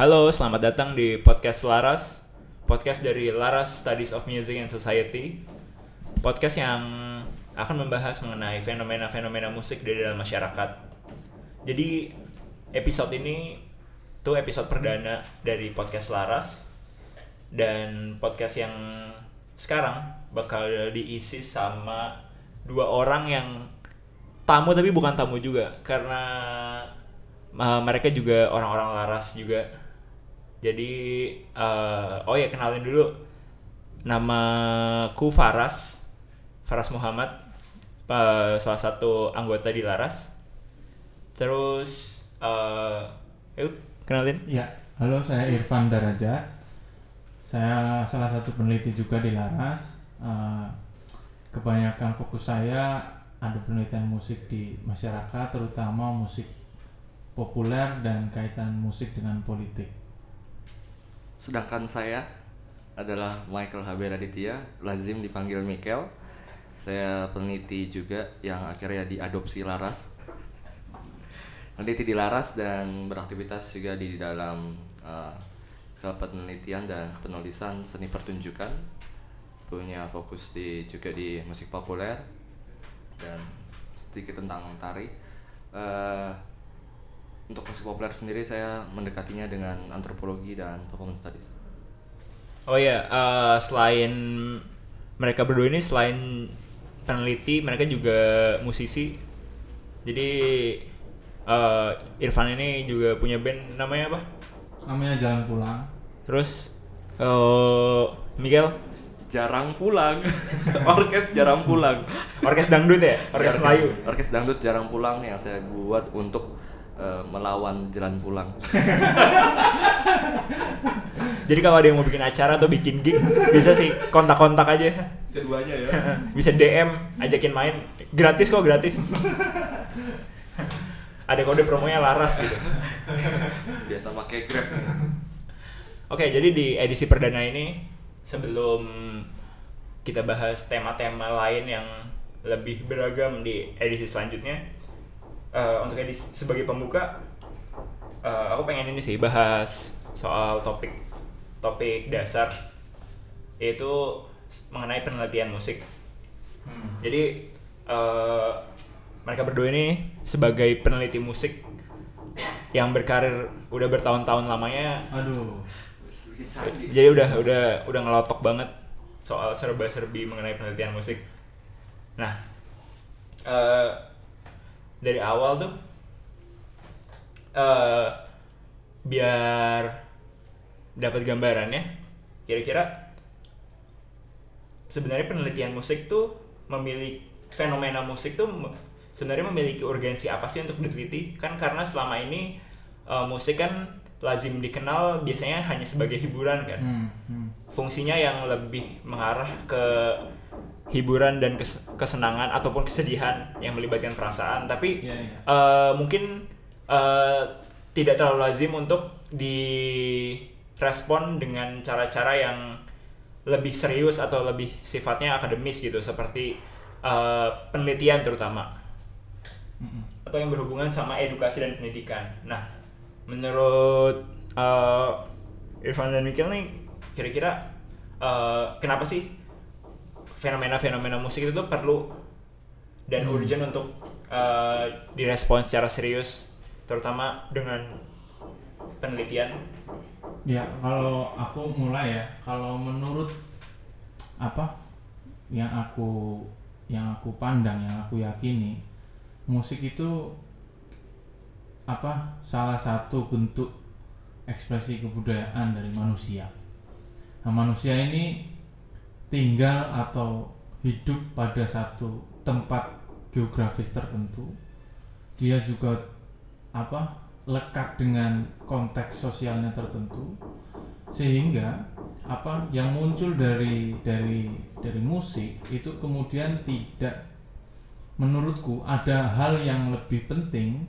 Halo, selamat datang di podcast Laras, podcast dari Laras Studies of Music and Society, podcast yang akan membahas mengenai fenomena-fenomena musik dari dalam masyarakat. Jadi episode ini tuh episode perdana dari podcast Laras. Dan podcast yang sekarang bakal diisi sama dua orang yang tamu tapi bukan tamu juga. Karena uh, mereka juga orang-orang Laras juga jadi uh, oh ya kenalin dulu namaku Faras Faras Muhammad uh, salah satu anggota di Laras terus uh, yuk kenalin Ya, halo saya Irfan Darajat. Saya salah satu peneliti juga di Laras. Eh, kebanyakan fokus saya ada penelitian musik di masyarakat, terutama musik populer dan kaitan musik dengan politik. Sedangkan saya adalah Michael Haber Aditya, lazim dipanggil Mikel. Saya peneliti juga yang akhirnya diadopsi Laras. Peneliti di Laras dan beraktivitas juga di dalam uh, kepenelitian dan penulisan seni pertunjukan. Punya fokus di juga di musik populer dan sedikit tentang tari. Uh, untuk musik populer sendiri saya mendekatinya dengan antropologi dan performance studies. oh ya uh, selain mereka berdua ini selain peneliti mereka juga musisi jadi uh, Irfan ini juga punya band namanya apa Namanya Jalan Pulang. terus uh, Miguel Jarang pulang, orkes jarang pulang. orkes dangdut ya orkes Melayu Orkes dangdut jarang pulang yang saya buat untuk eh, melawan jalan pulang. jadi kalau ada yang mau bikin acara atau bikin gig bisa sih kontak-kontak aja Keduanya ya. bisa DM ajakin main gratis kok gratis ada kode promonya Laras gitu Biasa pakai Grab. Oke, jadi di edisi perdana ini sebelum kita bahas tema-tema lain yang lebih beragam di edisi selanjutnya, eh, untuk edisi sebagai pembuka, eh, aku pengen ini sih bahas soal topik topik dasar yaitu mengenai penelitian musik. Jadi eh, mereka berdua ini sebagai peneliti musik yang berkarir udah bertahun-tahun lamanya Aduh, jadi udah udah udah ngelotok banget soal serba-serbi mengenai penelitian musik. Nah, eh dari awal tuh eh biar dapat gambarannya, kira-kira sebenarnya penelitian musik tuh memiliki fenomena musik tuh sebenarnya memiliki urgensi apa sih untuk diteliti? Kan karena selama ini eh, musik kan lazim dikenal biasanya hanya sebagai hiburan kan hmm, hmm. fungsinya yang lebih mengarah ke hiburan dan kes- kesenangan ataupun kesedihan yang melibatkan perasaan tapi Iya, iya. eh, mungkin eh, tidak terlalu lazim untuk direspon dengan cara-cara yang lebih serius atau lebih sifatnya akademis gitu seperti eh, penelitian terutama Mm-mm. atau yang berhubungan sama edukasi dan pendidikan. Nah, menurut uh, Irfan dan Mikil nih, kira-kira uh, kenapa sih fenomena-fenomena musik itu tuh perlu dan Hmm. urgent untuk uh, direspon secara serius, terutama dengan penelitian? Ya, kalau aku mulai ya, kalau menurut apa yang aku yang aku pandang, yang aku yakini, musik itu apa salah satu bentuk ekspresi kebudayaan dari manusia. Nah, manusia ini tinggal atau hidup pada satu tempat geografis tertentu. Dia juga apa lekat dengan konteks sosialnya tertentu sehingga apa yang muncul dari dari dari musik itu kemudian tidak menurutku ada hal yang lebih penting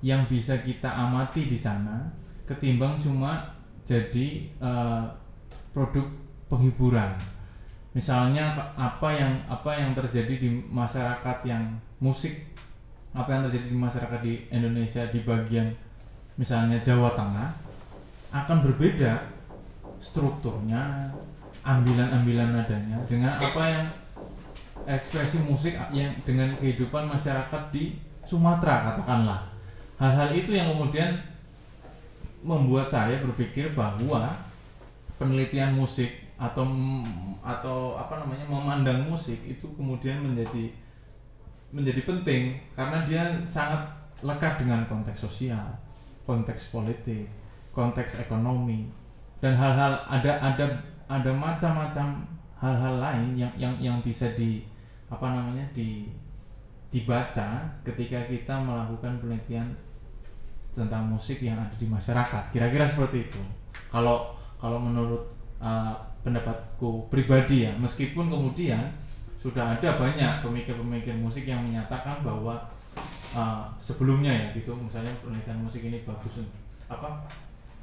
yang bisa kita amati di sana ketimbang cuma jadi eh, produk penghiburan misalnya apa yang apa yang terjadi di masyarakat yang musik apa yang terjadi di masyarakat di Indonesia di bagian misalnya Jawa Tengah akan berbeda strukturnya ambilan-ambilan nadanya dengan apa yang ekspresi musik yang dengan kehidupan masyarakat di Sumatera katakanlah. Hal-hal itu yang kemudian membuat saya berpikir bahwa penelitian musik atau atau apa namanya memandang musik itu kemudian menjadi menjadi penting karena dia sangat lekat dengan konteks sosial, konteks politik, konteks ekonomi dan hal-hal ada ada ada macam-macam hal-hal lain yang yang yang bisa di apa namanya di dibaca ketika kita melakukan penelitian tentang musik yang ada di masyarakat. Kira-kira seperti itu. Kalau kalau menurut uh, pendapatku pribadi ya. Meskipun kemudian sudah ada banyak pemikir-pemikir musik yang menyatakan bahwa uh, sebelumnya ya gitu misalnya penelitian musik ini bagus apa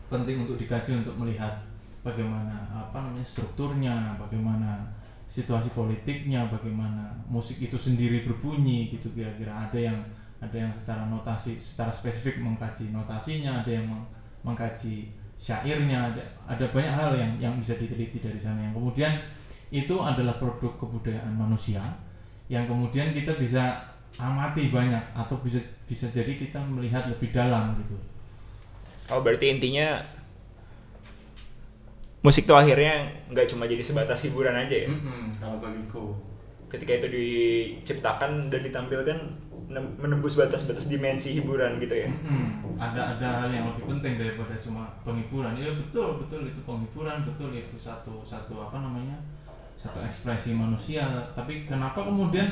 penting untuk dikaji untuk melihat bagaimana apa namanya strukturnya bagaimana situasi politiknya bagaimana musik itu sendiri berbunyi gitu kira-kira. Ada yang ada yang secara notasi secara spesifik mengkaji notasinya ada yang meng, mengkaji syairnya ada ada banyak hal yang yang bisa diteliti dari sana yang kemudian itu adalah produk kebudayaan manusia yang kemudian kita bisa amati banyak atau bisa bisa jadi kita melihat lebih dalam gitu. Oh berarti intinya musik tuh akhirnya nggak cuma jadi sebatas hiburan aja ya? Mm -mm, kalau bagiku. Ketika itu diciptakan dan ditampilkan menembus batas-batas dimensi hiburan gitu ya. Hmm, ada ada hal yang lebih penting daripada cuma penghiburan. Ya betul betul itu penghiburan betul itu satu satu apa namanya satu ekspresi manusia. Tapi kenapa kemudian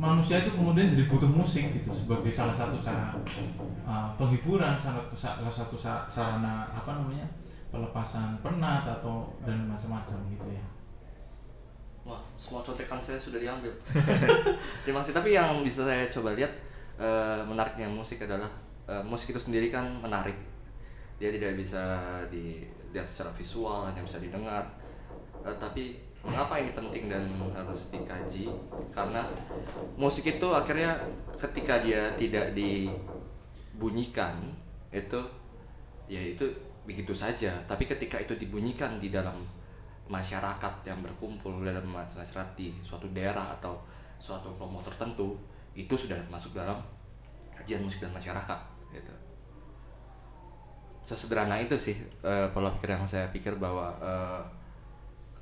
manusia itu kemudian jadi butuh musik gitu sebagai salah satu cara uh, penghiburan, salah satu salah satu sarana apa namanya pelepasan penat atau dan macam-macam gitu ya. Semua contekan saya sudah diambil. Terima kasih. Tapi yang bisa saya coba lihat uh, menariknya musik adalah uh, musik itu sendiri kan menarik. Dia tidak bisa dilihat secara visual, hanya bisa didengar. Uh, tapi mengapa ini penting dan harus dikaji? Karena musik itu akhirnya ketika dia tidak dibunyikan itu ya itu begitu saja. Tapi ketika itu dibunyikan di dalam masyarakat yang berkumpul dalam masyarakat di suatu daerah atau suatu kelompok tertentu itu sudah masuk dalam kajian musik dan masyarakat gitu. Sesederhana itu sih uh, pola pikir yang saya pikir bahwa uh,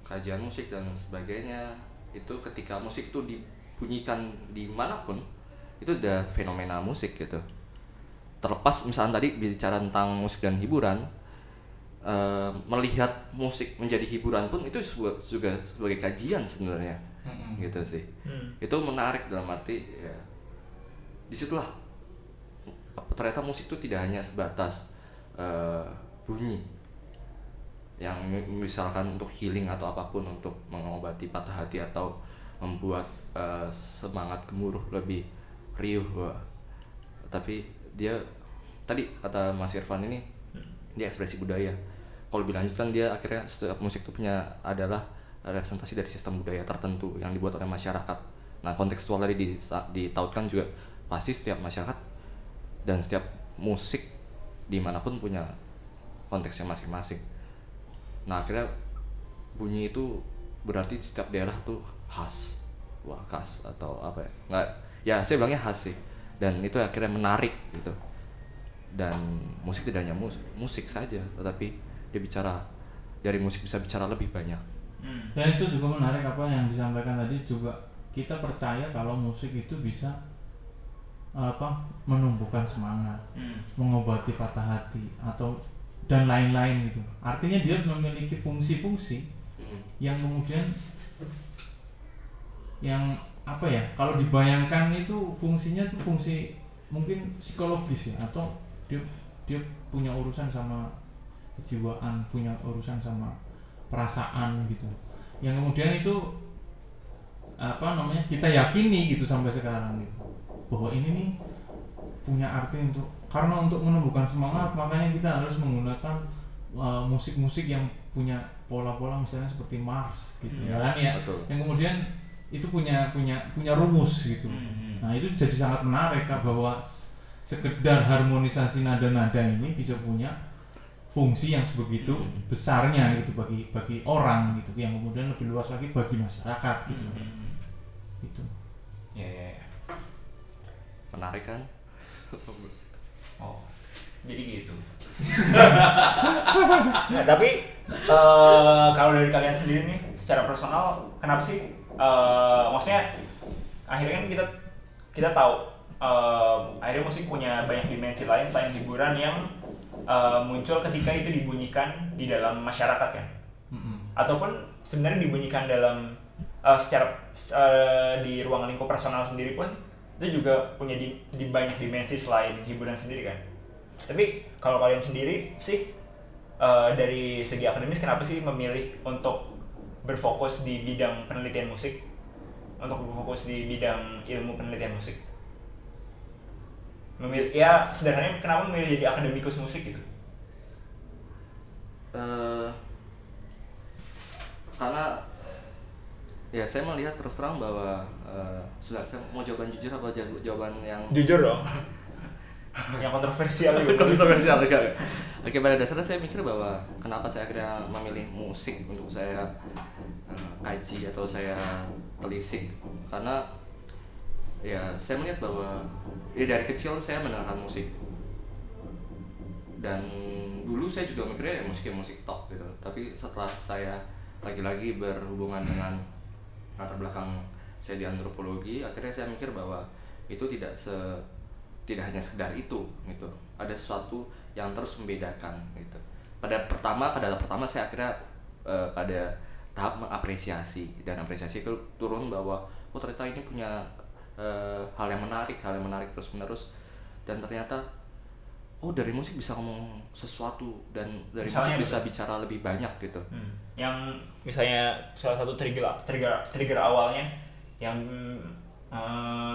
kajian musik dan sebagainya itu ketika musik itu dibunyikan di mana pun itu udah fenomena musik gitu. Terlepas misalnya tadi bicara tentang musik dan hiburan uh, melihat musik menjadi hiburan pun itu juga sebagai kajian sebenarnya hmm. gitu sih hmm. itu menarik dalam arti ya di situlah ternyata musik itu tidak hanya sebatas uh, bunyi yang misalkan untuk healing atau apa pun untuk mengobati patah hati atau membuat uh, semangat gemuruh lebih riuh wah. tapi dia tadi kata Mas Irfan ini. Dia ekspresi budaya kalau lebih lanjut kan dia akhirnya setiap musik itu punya adalah representasi dari sistem budaya tertentu yang dibuat oleh masyarakat. Nah kontekstual tadi ditautkan juga pasti setiap masyarakat dan setiap musik di mana pun punya konteksnya masing-masing. Nah akhirnya bunyi itu berarti setiap daerah tuh khas, wah khas atau apa ya? Nggak, ya saya bilangnya khas sih. Dan itu akhirnya menarik gitu. Dan musik tidak hanya musik, musik saja, tetapi dia bicara dari musik bisa bicara lebih banyak hmm. dan itu juga menarik apa yang disampaikan tadi juga kita percaya kalau musik itu bisa apa menumbuhkan semangat hmm. mengobati patah hati atau dan lain-lain gitu artinya dia memiliki fungsi-fungsi hmm. yang kemudian yang apa ya kalau dibayangkan itu fungsinya tuh fungsi mungkin psikologis ya atau dia dia punya urusan sama kejiwaan punya urusan sama perasaan gitu yang kemudian itu apa namanya kita yakini gitu sampai sekarang gitu bahwa ini nih punya arti untuk karena untuk menumbuhkan semangat makanya kita harus menggunakan uh, musik-musik uh, yang punya pola-pola misalnya seperti Mars gitu hmm, ya kan ya betul. yang kemudian itu punya punya punya rumus gitu hmm. hmm. nah itu jadi sangat menarik kak bahwa sekedar harmonisasi nada-nada ini bisa punya fungsi yang sebegitu Hmm. besarnya gitu bagi bagi orang gitu yang kemudian lebih luas lagi bagi masyarakat gitu Hmm. gitu Ya, ya, ya. menarik kan Oh, jadi gitu. nah, tapi eh, kalau dari kalian sendiri nih, secara personal, kenapa sih? eh, maksudnya akhirnya kan kita kita tahu eh, akhirnya musik punya banyak dimensi lain selain hiburan yang eh, muncul ketika itu dibunyikan di dalam masyarakat kan, ataupun sebenarnya dibunyikan dalam eh, secara eh, di ruang lingkup personal sendiri pun itu juga punya di, di banyak dimensi selain hiburan sendiri kan. Tapi kalau kalian sendiri sih eh, dari segi akademis kenapa sih memilih untuk berfokus di bidang penelitian musik? Untuk berfokus di bidang ilmu penelitian musik? Memilih, ya sederhananya kenapa memilih jadi akademikus musik gitu? Eh, karena ya saya melihat terus terang bahwa eh, sebenarnya saya mau jawaban jujur apa jaw- jawaban yang Jujur dong. yang kontroversial juga. kontroversial juga. Oke pada dasarnya saya mikir bahwa kenapa saya akhirnya memilih musik untuk saya eh, kaji atau saya telisik karena ya saya melihat bahwa ya dari kecil saya mendengarkan musik. Dan dulu saya juga mikirnya ya musik musik tok gitu. Tapi setelah saya lagi-lagi berhubungan dengan latar belakang saya di antropologi akhirnya saya mikir bahwa itu tidak se tidak hanya sekedar itu gitu. Ada sesuatu yang terus membedakan gitu. Pada pertama pada tahap pertama saya akhirnya eh, pada tahap mengapresiasi. Dan apresiasi itu turun bahwa oh ternyata ini punya eh, hal yang menarik hal yang menarik terus menerus dan ternyata oh dari musik bisa ngomong sesuatu dan dari Misalnya musik bisa apa? bicara lebih banyak gitu Hmm. Yang misalnya salah satu trigger trigger trigger awalnya yang eh,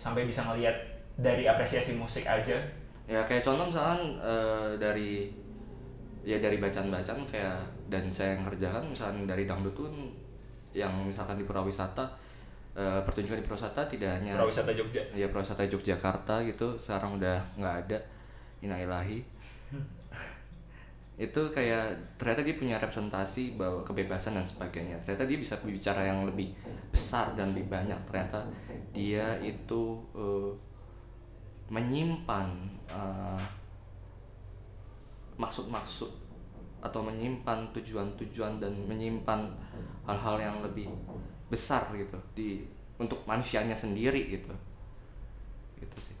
sampai bisa ngelihat dari apresiasi musik aja. ya kayak contoh misalkan eh, dari ya dari bacaan-bacaan kayak dan saya yang kerjakan misalkan dari dangdut tuh yang misalkan di purawisata eh, pertunjukan di purawisata tidak hanya Purawisata Jogja. ya purawisata Yogyakarta gitu sekarang udah nggak ada. Inailahi itu kayak ternyata dia punya representasi bahwa kebebasan dan sebagainya. Ternyata dia bisa bicara yang lebih besar dan lebih banyak. Ternyata dia itu eh, menyimpan eh, maksud-maksud atau menyimpan tujuan-tujuan dan menyimpan hal-hal yang lebih besar gitu di untuk manusianya sendiri gitu. Gitu sih.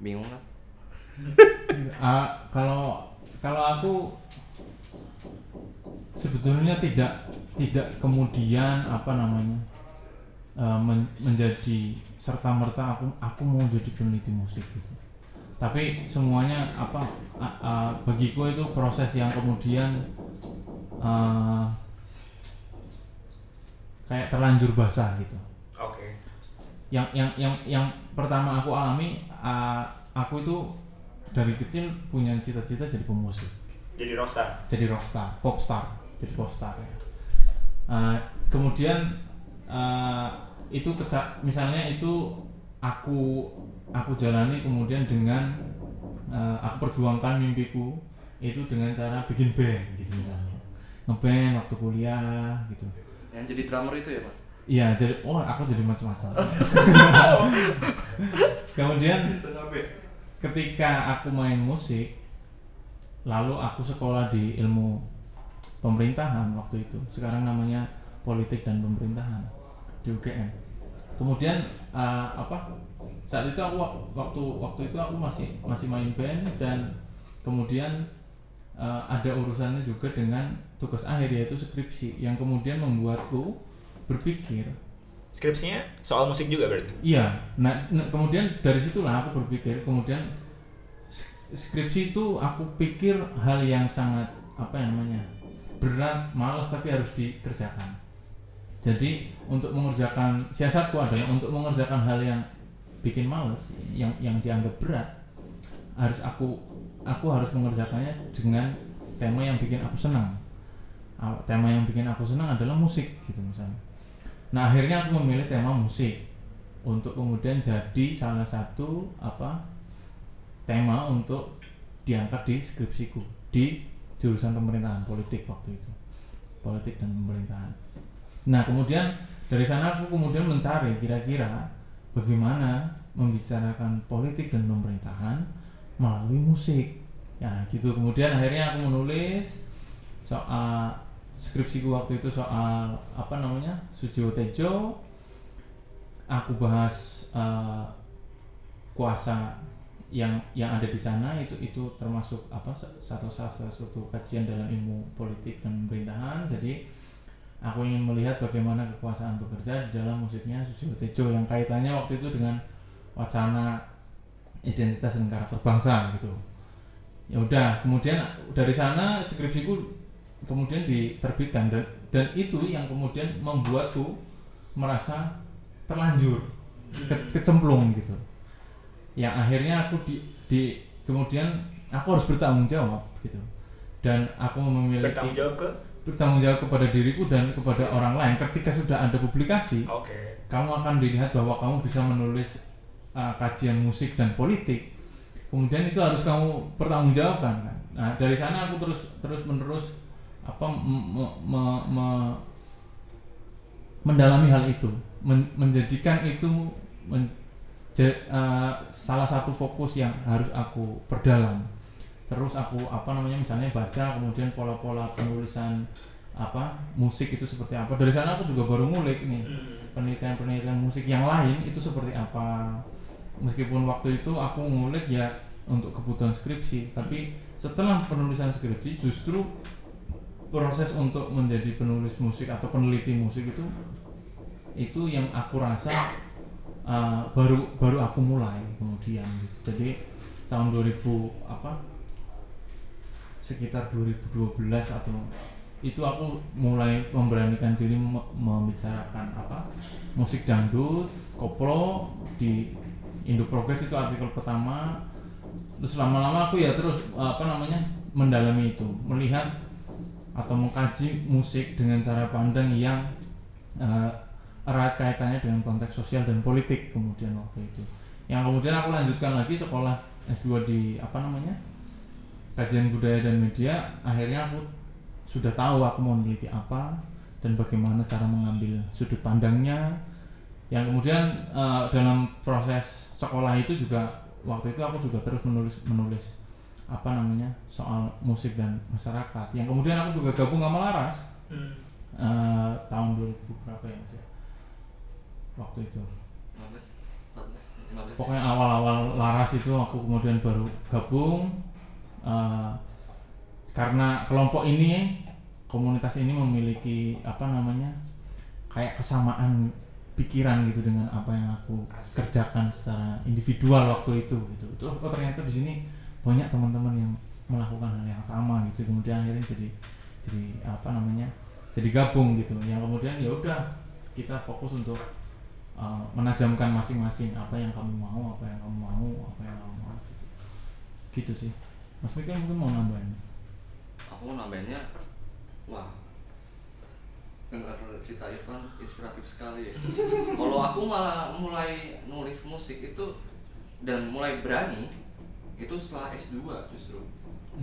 Bingung kan kalau kalau aku sebetulnya tidak tidak kemudian apa namanya eh, men- menjadi serta merta aku aku mau jadi peneliti musik gitu. Tapi semuanya apa a- a- bagiku itu proses yang kemudian eh, kayak terlanjur basah gitu. Oke. yang yang yang yang pertama aku alami uh, aku itu dari kecil punya cita-cita jadi pemusik. Jadi rockstar. jadi rockstar popstar jadi popstar ya. Uh, kemudian uh, itu keca misalnya itu aku aku jalani kemudian dengan uh, aku perjuangkan mimpiku itu dengan cara bikin band gitu misalnya. Ngeband waktu kuliah gitu yang jadi drummer itu ya mas Iya, jadi oh aku jadi macam-macam. Kemudian ketika aku main musik, lalu aku sekolah di ilmu pemerintahan waktu itu. Sekarang namanya politik dan pemerintahan di UGM. Kemudian eh, apa? Saat itu aku wak- waktu waktu itu aku masih masih main band dan kemudian eh, ada urusannya juga dengan tugas akhir yaitu skripsi yang kemudian membuatku berpikir Skripsinya soal musik juga berarti. Iya, nah, nah, kemudian dari situlah aku berpikir, kemudian sk- skripsi itu aku pikir hal yang sangat apa yang namanya berat, malas tapi harus dikerjakan. Jadi untuk mengerjakan siasatku adalah untuk mengerjakan hal yang bikin males, yang yang dianggap berat, harus aku aku harus mengerjakannya dengan tema yang bikin aku senang. Tema yang bikin aku senang adalah musik gitu misalnya. Nah akhirnya aku memilih tema musik untuk kemudian jadi salah satu apa tema untuk diangkat di skripsiku di jurusan pemerintahan politik waktu itu politik dan pemerintahan nah kemudian dari sana aku kemudian mencari kira-kira bagaimana membicarakan politik dan pemerintahan melalui musik. Ya gitu. Kemudian akhirnya aku menulis soal skripsiku waktu itu soal apa namanya Sujiwo Tejo. Aku bahas eh, kuasa yang yang ada di sana itu itu termasuk apa satu salah satu kajian dalam ilmu politik dan pemerintahan. Jadi aku ingin melihat bagaimana kekuasaan bekerja di dalam musiknya Sujiwo Tejo yang kaitannya waktu itu dengan wacana identitas dan karakter bangsa gitu. Ya udah kemudian dari sana skripsiku kemudian diterbitkan dan dan itu yang kemudian membuatku merasa terlanjur ke, kecemplung gitu. Yang akhirnya aku di, di kemudian aku harus bertanggung jawab gitu. Dan aku memiliki bertanggung jawab ke? Bertanggung jawab kepada diriku dan kepada orang lain. Ketika sudah ada publikasi oke. kamu akan dilihat bahwa kamu bisa menulis uh, kajian musik dan politik kemudian itu harus kamu pertanggungjawabkan kan? Nah dari sana aku terus terus menerus apa me- me- me- me- mendalami hal itu men- menjadikan itu men- ja- uh, salah satu fokus yang harus aku perdalam. Terus aku apa namanya misalnya baca kemudian pola-pola penulisan apa musik itu seperti apa. Dari sana aku juga baru ngulik nih Hmm. penelitian-penelitian musik yang lain itu seperti apa meskipun waktu itu aku ngulik ya untuk kebutuhan skripsi tapi setelah penulisan skripsi justru proses untuk menjadi penulis musik atau peneliti musik itu itu yang aku rasa uh, baru baru aku mulai kemudian gitu. jadi tahun 2000 apa sekitar 2012 atau itu aku mulai memberanikan diri me- membicarakan apa musik dangdut koplo di Indo Progress itu artikel pertama. Terus lama-lama aku ya terus apa namanya mendalami itu. Melihat atau mengkaji musik dengan cara pandang yang eh, erat kaitannya dengan konteks sosial dan politik kemudian waktu itu. Yang kemudian aku lanjutkan lagi sekolah S2 di apa namanya kajian budaya dan media akhirnya aku sudah tahu aku mau meneliti apa dan bagaimana cara mengambil sudut pandangnya yang kemudian eh, dalam proses sekolah itu juga waktu itu aku juga terus menulis menulis apa namanya soal musik dan masyarakat. Yang kemudian aku juga gabung sama Laras Hmm. eh, tahun 2000 berapa ya mas ya? Waktu itu. 15 14 15 pokoknya awal-awal Laras itu aku kemudian baru gabung eh, karena kelompok ini komunitas ini memiliki apa namanya kayak kesamaan pikiran gitu dengan apa yang aku Asik. kerjakan secara individual waktu itu gitu. Terus oh ternyata di sini banyak teman-teman yang melakukan hal yang sama gitu kemudian akhirnya jadi jadi apa namanya jadi gabung gitu. Yang kemudian ya udah kita fokus untuk uh, menajamkan masing-masing apa yang kamu mau apa yang kamu mau apa yang kamu mau gitu, gitu sih. Mas Mikil mungkin mau nambahin? Aku nambahinnya wah dengar cerita Irfan inspiratif sekali ya kalau aku malah mulai nulis musik itu dan mulai berani itu setelah S2 justru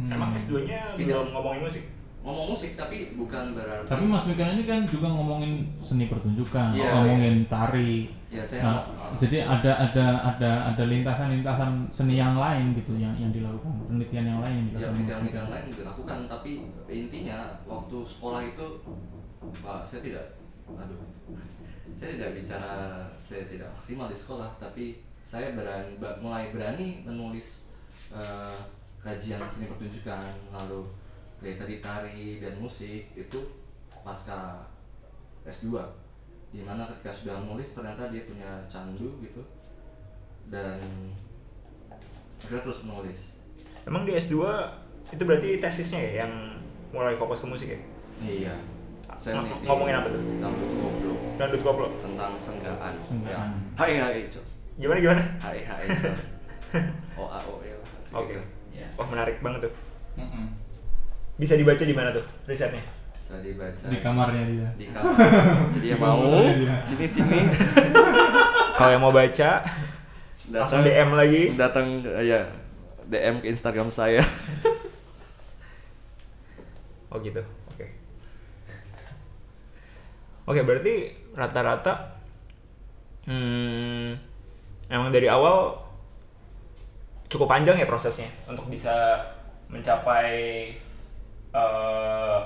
emang Hmm. S2 nya Tidak. belum ngomongin musik ngomong musik tapi bukan berarti tapi Mas Mikil ini kan juga ngomongin seni pertunjukan Iya, ngomongin tari ya saya Nah, uh, jadi ada ada ada ada lintasan-lintasan seni yang lain gitu yang yang dilakukan penelitian yang lain yang ya dilakukan Mas penelitian Mikil. lain dilakukan tapi intinya waktu sekolah itu pak saya tidak. Aduh. Saya tidak bicara saya tidak maksimal di sekolah tapi saya berani mulai berani menulis eh, kajian seni pertunjukan lalu kayak tadi tari dan musik itu pasca S2 di mana ketika sudah nulis ternyata dia punya candu gitu dan akhirnya terus menulis. Emang di S2 itu berarti tesisnya ya yang mulai fokus ke musik ya? Iya. Saya Ng- ngomongin apa tuh? Dangdut goblok dangdut koplo tentang senggaan. Senggaan. Ya. Hai hai cos. gimana gimana Hai hai cos. O A O E lah. oke Gitu. wah menarik banget tuh Mm-mm. bisa dibaca di mana tuh risetnya Bisa dibaca di kamarnya dia Di kamar. Jadi yang mau sini sini kalau yang mau baca langsung DM lagi datang ya DM ke Instagram saya. Oh gitu. Oke. Berarti rata-rata hmm, emang dari awal cukup panjang ya prosesnya untuk bisa mencapai eh,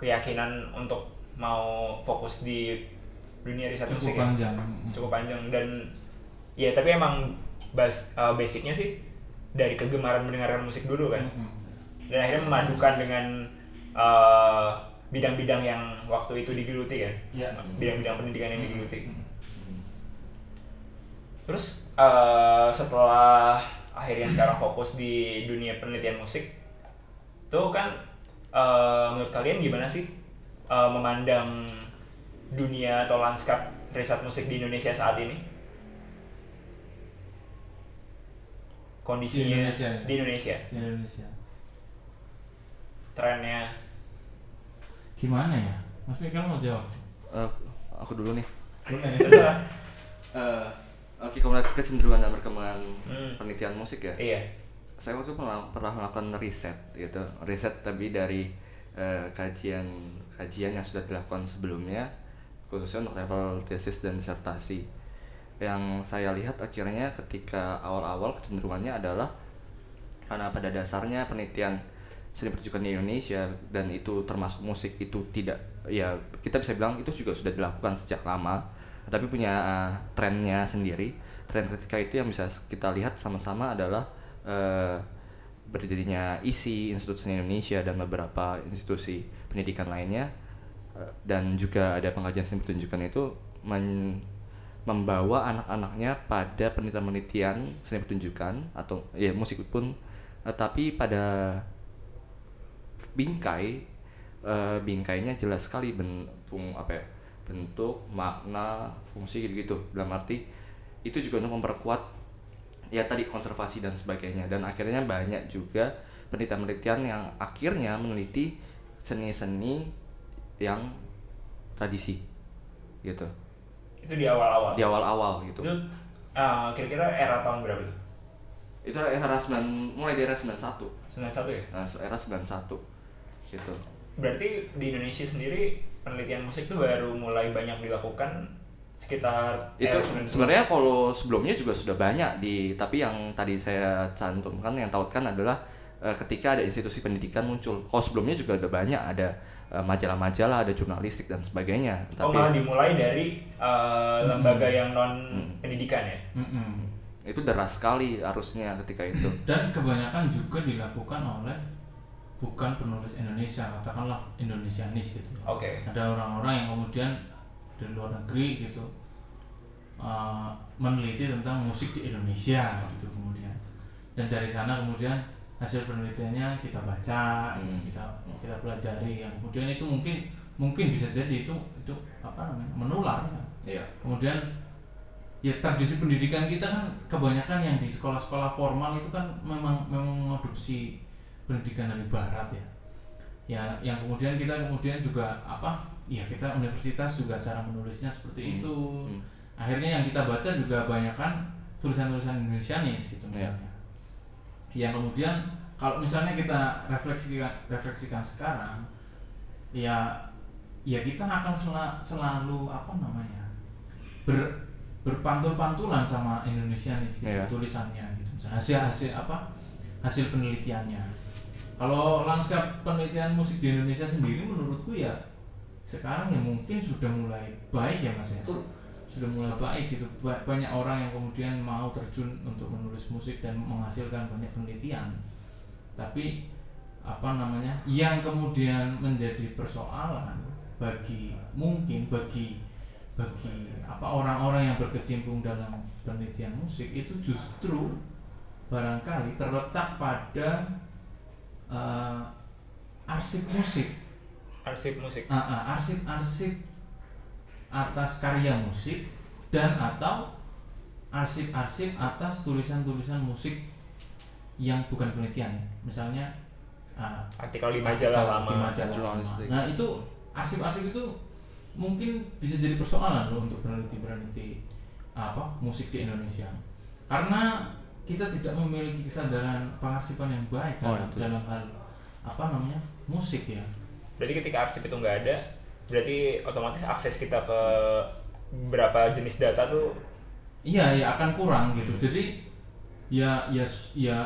keyakinan untuk mau fokus di dunia riset cukup musik ya? panjang cukup panjang dan ya tapi emang bas, eh, basicnya sih dari kegemaran mendengarkan musik dulu kan dan akhirnya memadukan dengan eh, bidang-bidang yang waktu itu digeluti ya Iya. bidang-bidang pendidikan yang digeluti Hmm. terus eh, setelah akhirnya sekarang fokus di dunia penelitian musik tuh kan eh, menurut kalian gimana sih eh, memandang dunia atau lanskap riset musik di Indonesia saat ini kondisinya Di Indonesia ya? di Indonesia di Indonesia trennya gimana ya Mas Mikael mau jawab Eh, aku dulu nih. Ya? Eh, Oke, kalau melihat kecenderungan dan perkembangan Hmm. penelitian musik ya. iya Saya waktu itu pernah, pernah melakukan riset gitu, riset tapi dari eh, kajian kajian yang sudah dilakukan sebelumnya, khususnya untuk level tesis dan disertasi. Yang saya lihat akhirnya ketika awal-awal kecenderungannya adalah karena pada dasarnya penelitian seni pertunjukan di Indonesia dan itu termasuk musik itu tidak ya kita bisa bilang itu juga sudah dilakukan sejak lama tapi punya uh, trennya sendiri. Tren ketika itu yang bisa kita lihat sama-sama adalah uh, berdirinya ISI Institut Seni Indonesia dan beberapa institusi pendidikan lainnya. Uh, dan juga ada pengajian seni pertunjukan itu men- membawa anak-anaknya pada penelitian-penelitian seni pertunjukan atau ya musik pun eh, tapi pada bingkai eh, bingkainya jelas sekali ben, fung- apa ya, bentuk makna fungsi gitu gitu dalam arti itu juga untuk memperkuat ya tadi konservasi dan sebagainya. Dan akhirnya banyak juga penelitian-penelitian yang akhirnya meneliti seni-seni yang tradisi gitu. Itu di awal-awal? Di awal-awal gitu. Itu uh, kira-kira era tahun berapa tuh itu era 9 mulai dari era 91 91 ya? Nah, era 91 gitu. Berarti di Indonesia sendiri penelitian musik tuh baru mulai banyak dilakukan sekitar itu era 90. sebenarnya kalau sebelumnya juga sudah banyak di tapi yang tadi saya cantumkan yang tautkan adalah eh, ketika ada institusi pendidikan muncul. Kalau sebelumnya juga ada banyak ada eh, majalah-majalah ada jurnalistik dan sebagainya. Oh tapi malah dimulai dari uh, lembaga yang non pendidikan ya? Mm-mm. itu deras sekali arusnya ketika itu. Dan kebanyakan juga dilakukan oleh bukan penulis Indonesia katakanlah Indonesianis gitu oke. Ada orang-orang yang kemudian dari luar negeri gitu uh, meneliti tentang musik di Indonesia gitu kemudian. Dan dari sana kemudian hasil penelitiannya kita baca Hmm. kita kita pelajari yang kemudian itu mungkin mungkin bisa jadi itu itu apa namanya menular ya. Iya. Kemudian ya tradisi pendidikan kita kan kebanyakan yang di sekolah-sekolah formal itu kan memang memang mengadopsi pendidikan dari barat ya ya yang kemudian kita kemudian juga apa ya kita universitas juga cara menulisnya seperti Hmm, itu hmm. akhirnya yang kita baca juga banyak kan tulisan-tulisan Indonesianis gitu Iya. misalnya yang kemudian kalau misalnya kita refleksikan refleksikan sekarang ya ya kita akan sela- selalu apa namanya ber berpantul-pantulan sama Indonesianis gitu Iya. tulisannya gitu hasil hasil apa hasil penelitiannya kalau lanskap penelitian musik di Indonesia sendiri menurutku ya sekarang ya mungkin sudah mulai baik ya mas ya. Betul. sudah mulai baik gitu. Ba- banyak orang yang kemudian mau terjun untuk menulis musik dan menghasilkan banyak penelitian. Tapi apa namanya yang kemudian menjadi persoalan bagi mungkin bagi bagi apa orang-orang yang berkecimpung dalam penelitian musik itu justru barangkali terletak pada eh, arsip musik. Arsip musik. Ah, ah, arsip-arsip atas karya musik dan atau arsip-arsip atas tulisan-tulisan musik yang bukan penelitian. Ya. misalnya ah, artikel di majalah lama. di majalah lama. nah itu arsip-arsip itu mungkin bisa jadi persoalan loh untuk peneliti-peneliti apa musik di Indonesia. Karena kita tidak memiliki kesadaran pengarsipan yang baik Oh, dalam, itu. dalam hal apa namanya musik ya Berarti ketika arsip itu nggak ada, berarti otomatis akses kita ke beberapa jenis data tuh iya ya akan kurang gitu Hmm. jadi ya ya ya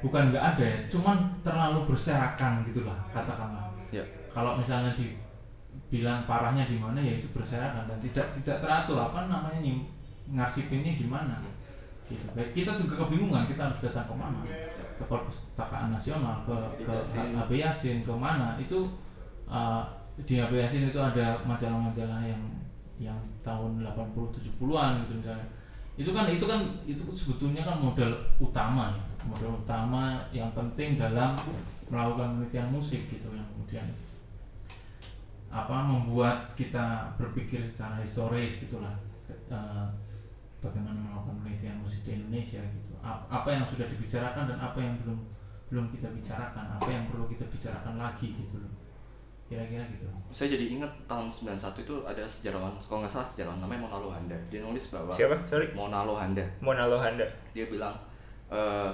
bukan nggak ada ya cuman terlalu berserakan gitulah katakanlah Ya. kalau misalnya dibilang parahnya di mana ya itu berserakan dan tidak tidak teratur apa namanya nih ngarsipinnya gimana gitu. Kita juga kebingungan kita harus datang ke mana? Ke perpustakaan nasional ke ke. AB Yasin ke mana? Itu uh, di Yasin itu ada majalah-majalah yang yang tahun 80 70-an gitu misalnya. Itu kan itu kan itu sebetulnya kan modal utama ya. Modal utama yang penting dalam melakukan penelitian musik gitu yang kemudian apa membuat kita berpikir secara historis gitulah. Ke- eh, bagaimana melakukan penelitian musik di Indonesia gitu A- apa yang sudah dibicarakan dan apa yang belum belum kita bicarakan apa yang perlu kita bicarakan lagi gitu loh kira-kira gitu Saya jadi ingat tahun 91 itu ada sejarawan, kalau nggak salah sejarawan namanya Mona Lohanda. Dia nulis bahwa siapa? Sorry. Mona Lohanda. Mona Lohanda. Dia bilang eh,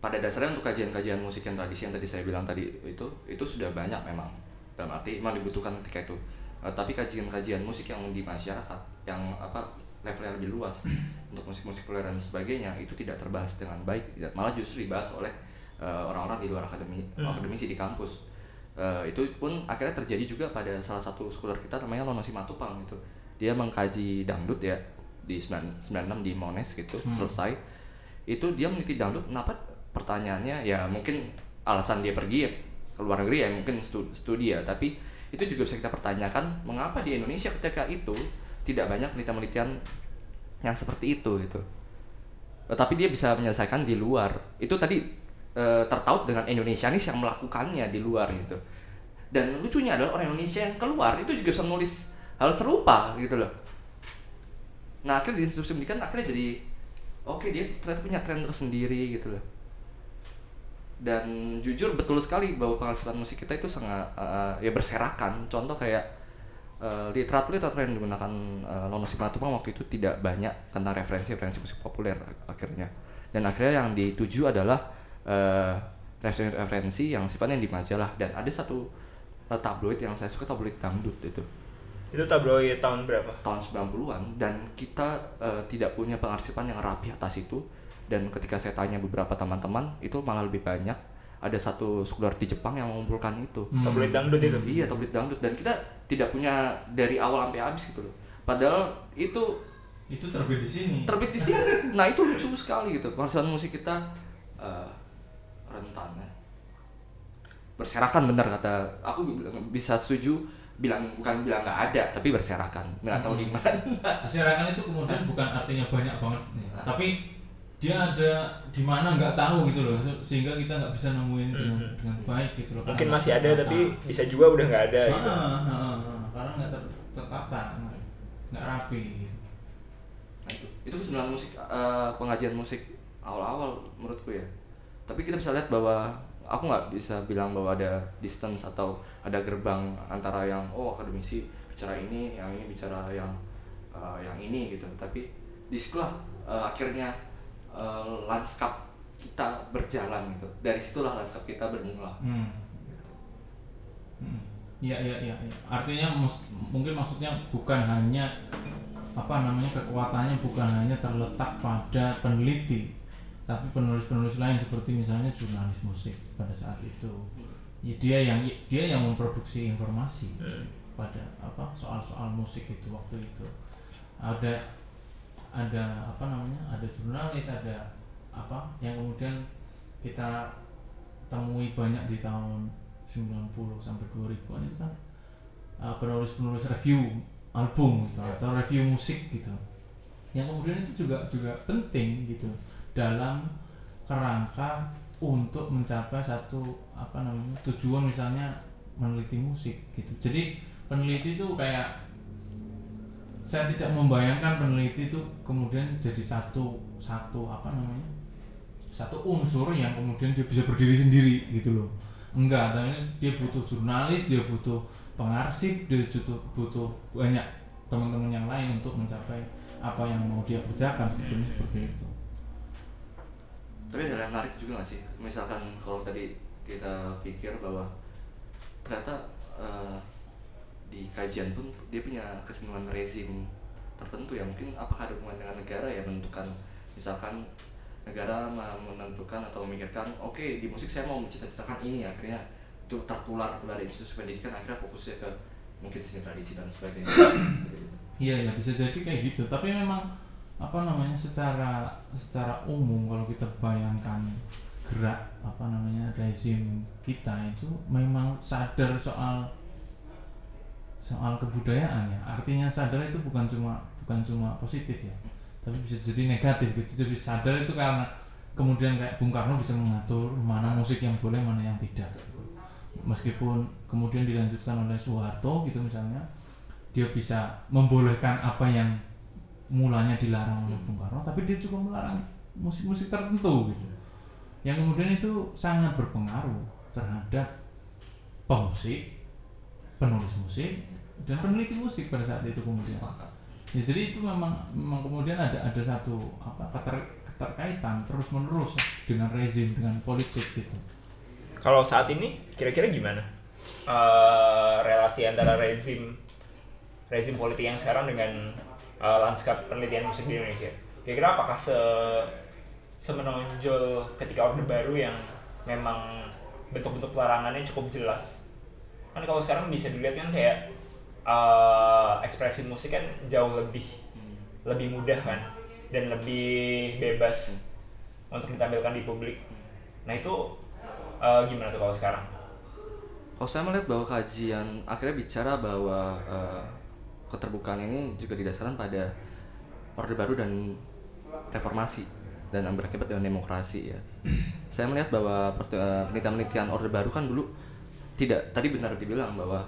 pada dasarnya untuk kajian-kajian musik yang tradisi yang tadi saya bilang tadi itu itu sudah banyak memang dalam arti memang dibutuhkan ketika itu Eh, tapi kajian-kajian musik yang di masyarakat yang apa levelnya lebih luas untuk musik-musik populer dan sebagainya itu tidak terbahas dengan baik tidak malah justru dibahas oleh eh, orang-orang di luar akademi Hmm. akademisi di kampus. Eh, itu pun akhirnya terjadi juga pada salah satu scholar kita namanya Lono Simatupang gitu. Dia mengkaji dangdut ya di 9 96 di Mones gitu Hmm. selesai. Itu dia meneliti dangdut kenapa? Pertanyaannya ya mungkin alasan dia pergi ya ke luar negeri ya mungkin stu- studi ya. Tapi itu juga bisa kita pertanyakan mengapa di Indonesia ketika itu tidak banyak penelitian-penelitian yang seperti itu gitu. Tapi dia bisa menyelesaikan di luar. Itu tadi eh, tertaut dengan Indonesianis yang melakukannya di luar gitu. Dan lucunya adalah orang Indonesia yang keluar itu juga bisa menulis hal serupa gitu loh. Nah akhirnya di institusi pendidikan akhirnya jadi oke dia ternyata punya tren tersendiri gitu loh. Dan jujur betul sekali bahwa penghasilan musik kita itu sangat eh, ya berserakan. Contoh kayak eh, literatur literatur yang digunakan uh, Lono Simatupang waktu itu tidak banyak tentang referensi-referensi musik populer ak- akhirnya. Dan akhirnya yang dituju adalah eh, referensi-referensi yang sifatnya di majalah. Dan ada satu eh, tabloid yang saya suka tabloid dangdut itu. Itu tabloid tahun berapa? tahun 90-an dan kita eh, tidak punya pengarsipan yang rapi atas itu. Dan ketika saya tanya beberapa teman-teman itu malah lebih banyak ada satu scholar di Jepang yang mengumpulkan itu Hmm. Tabloid dangdut itu. iya tabloid dangdut dan kita tidak punya dari awal sampai habis gitu loh padahal itu itu terbit di sini terbit di sini nah itu lucu sekali gitu penghasilan musik kita eh, rentan ya. berserakan benar kata aku bisa setuju bilang bukan bilang nggak ada tapi berserakan nggak tahu di Hmm. mana Masyarakat itu kemudian bukan artinya banyak banget nih, Nah. tapi dia ada di mana nggak tahu gitu loh, se- sehingga kita nggak bisa nemuin dengan, Mhm. dengan baik gitu loh. Mungkin masih ada tertata. tapi bisa juga udah nggak ada gitu. Ah, ah, ah, ah, karena nggak ter- tertata, nggak- rapi. Gitu. Nah, itu itu sebenarnya musik eh, pengajian musik awal-awal menurutku ya tapi kita bisa lihat bahwa aku nggak bisa bilang bahwa ada distance atau ada gerbang antara yang oh akademisi bicara ini yang ini bicara yang eh, yang ini gitu tapi di situlah eh, akhirnya eh, lanskap kita berjalan gitu dari situlah lanskap kita bermula Hmm. Hmm. Iya iya iya. iya. Artinya mus- mungkin maksudnya bukan hanya apa namanya kekuatannya bukan hanya terletak pada peneliti, tapi penulis-penulis lain seperti misalnya jurnalis musik pada saat itu. Ya, dia yang dia yang memproduksi informasi Hmm. pada apa soal-soal musik itu waktu itu. Ada ada apa namanya? Ada jurnalis, ada apa yang kemudian kita temui banyak di tahun 90 sampai 2000-an itu kan uh, penulis-penulis review album gitu, Ya. atau review musik gitu. Yang kemudian itu juga juga penting gitu dalam kerangka untuk mencapai satu apa namanya tujuan misalnya meneliti musik gitu. Jadi peneliti itu kayak saya tidak membayangkan peneliti itu kemudian jadi satu satu apa namanya? Satu unsur yang kemudian dia bisa berdiri sendiri gitu loh. Enggak tapi dia butuh jurnalis dia butuh pengarsip dia butuh butuh banyak teman-teman yang lain untuk mencapai apa yang mau dia kerjakan sebetulnya seperti itu. Tapi ada yang menarik juga gak sih? Misalkan kalau tadi kita pikir bahwa ternyata eh, di kajian pun dia punya kecenderungan rezim tertentu ya. Mungkin apakah ada hubungan dengan negara ya menentukan? Misalkan negara menentukan atau memikirkan oke di musik saya mau menciptakan ini. Akhirnya itu tertular dari institusi pendidikan akhirnya fokusnya ke mungkin seni tradisi dan sebagainya. Iya ya bisa jadi kayak gitu. Tapi memang apa namanya secara secara umum kalau kita bayangkan gerak apa namanya rezim kita itu memang sadar soal soal kebudayaan ya. Artinya sadar itu bukan cuma bukan cuma positif ya, tapi bisa jadi negatif gitu. Jadi sadar itu karena kemudian kayak Bung Karno bisa mengatur mana musik yang boleh mana yang tidak. Meskipun kemudian dilanjutkan oleh Soeharto gitu misalnya, dia bisa membolehkan apa yang mulanya dilarang oleh Bung Karno, tapi dia juga melarang musik-musik tertentu gitu. Yang kemudian itu sangat berpengaruh terhadap pemusik, penulis musik, dan peneliti musik pada saat itu kemudian. Sepakat. Ya, jadi itu memang memang kemudian ada ada satu apa keter, keterkaitan terus menerus dengan rezim dengan politik gitu. Kalau saat ini kira-kira gimana? Eh, relasi antara rezim rezim politik yang sekarang dengan eh, lanskap penelitian musik di Indonesia. Kira-kira apakah se semenonjol ketika Orde Baru yang memang bentuk-bentuk pelarangannya cukup jelas? Kan kalau sekarang bisa dilihat kan kayak eh, ekspresi musik kan jauh lebih Hmm. lebih mudah kan dan lebih bebas untuk ditampilkan di publik. Nah itu eh, gimana tuh kalau sekarang? Kalau saya melihat bahwa kajian akhirnya bicara bahwa eh, keterbukaan ini juga didasarkan pada Orde Baru dan reformasi dan berakibat dengan demokrasi ya. saya melihat bahwa penelitian-penelitian Orde Baru kan dulu tidak tadi benar dibilang bahwa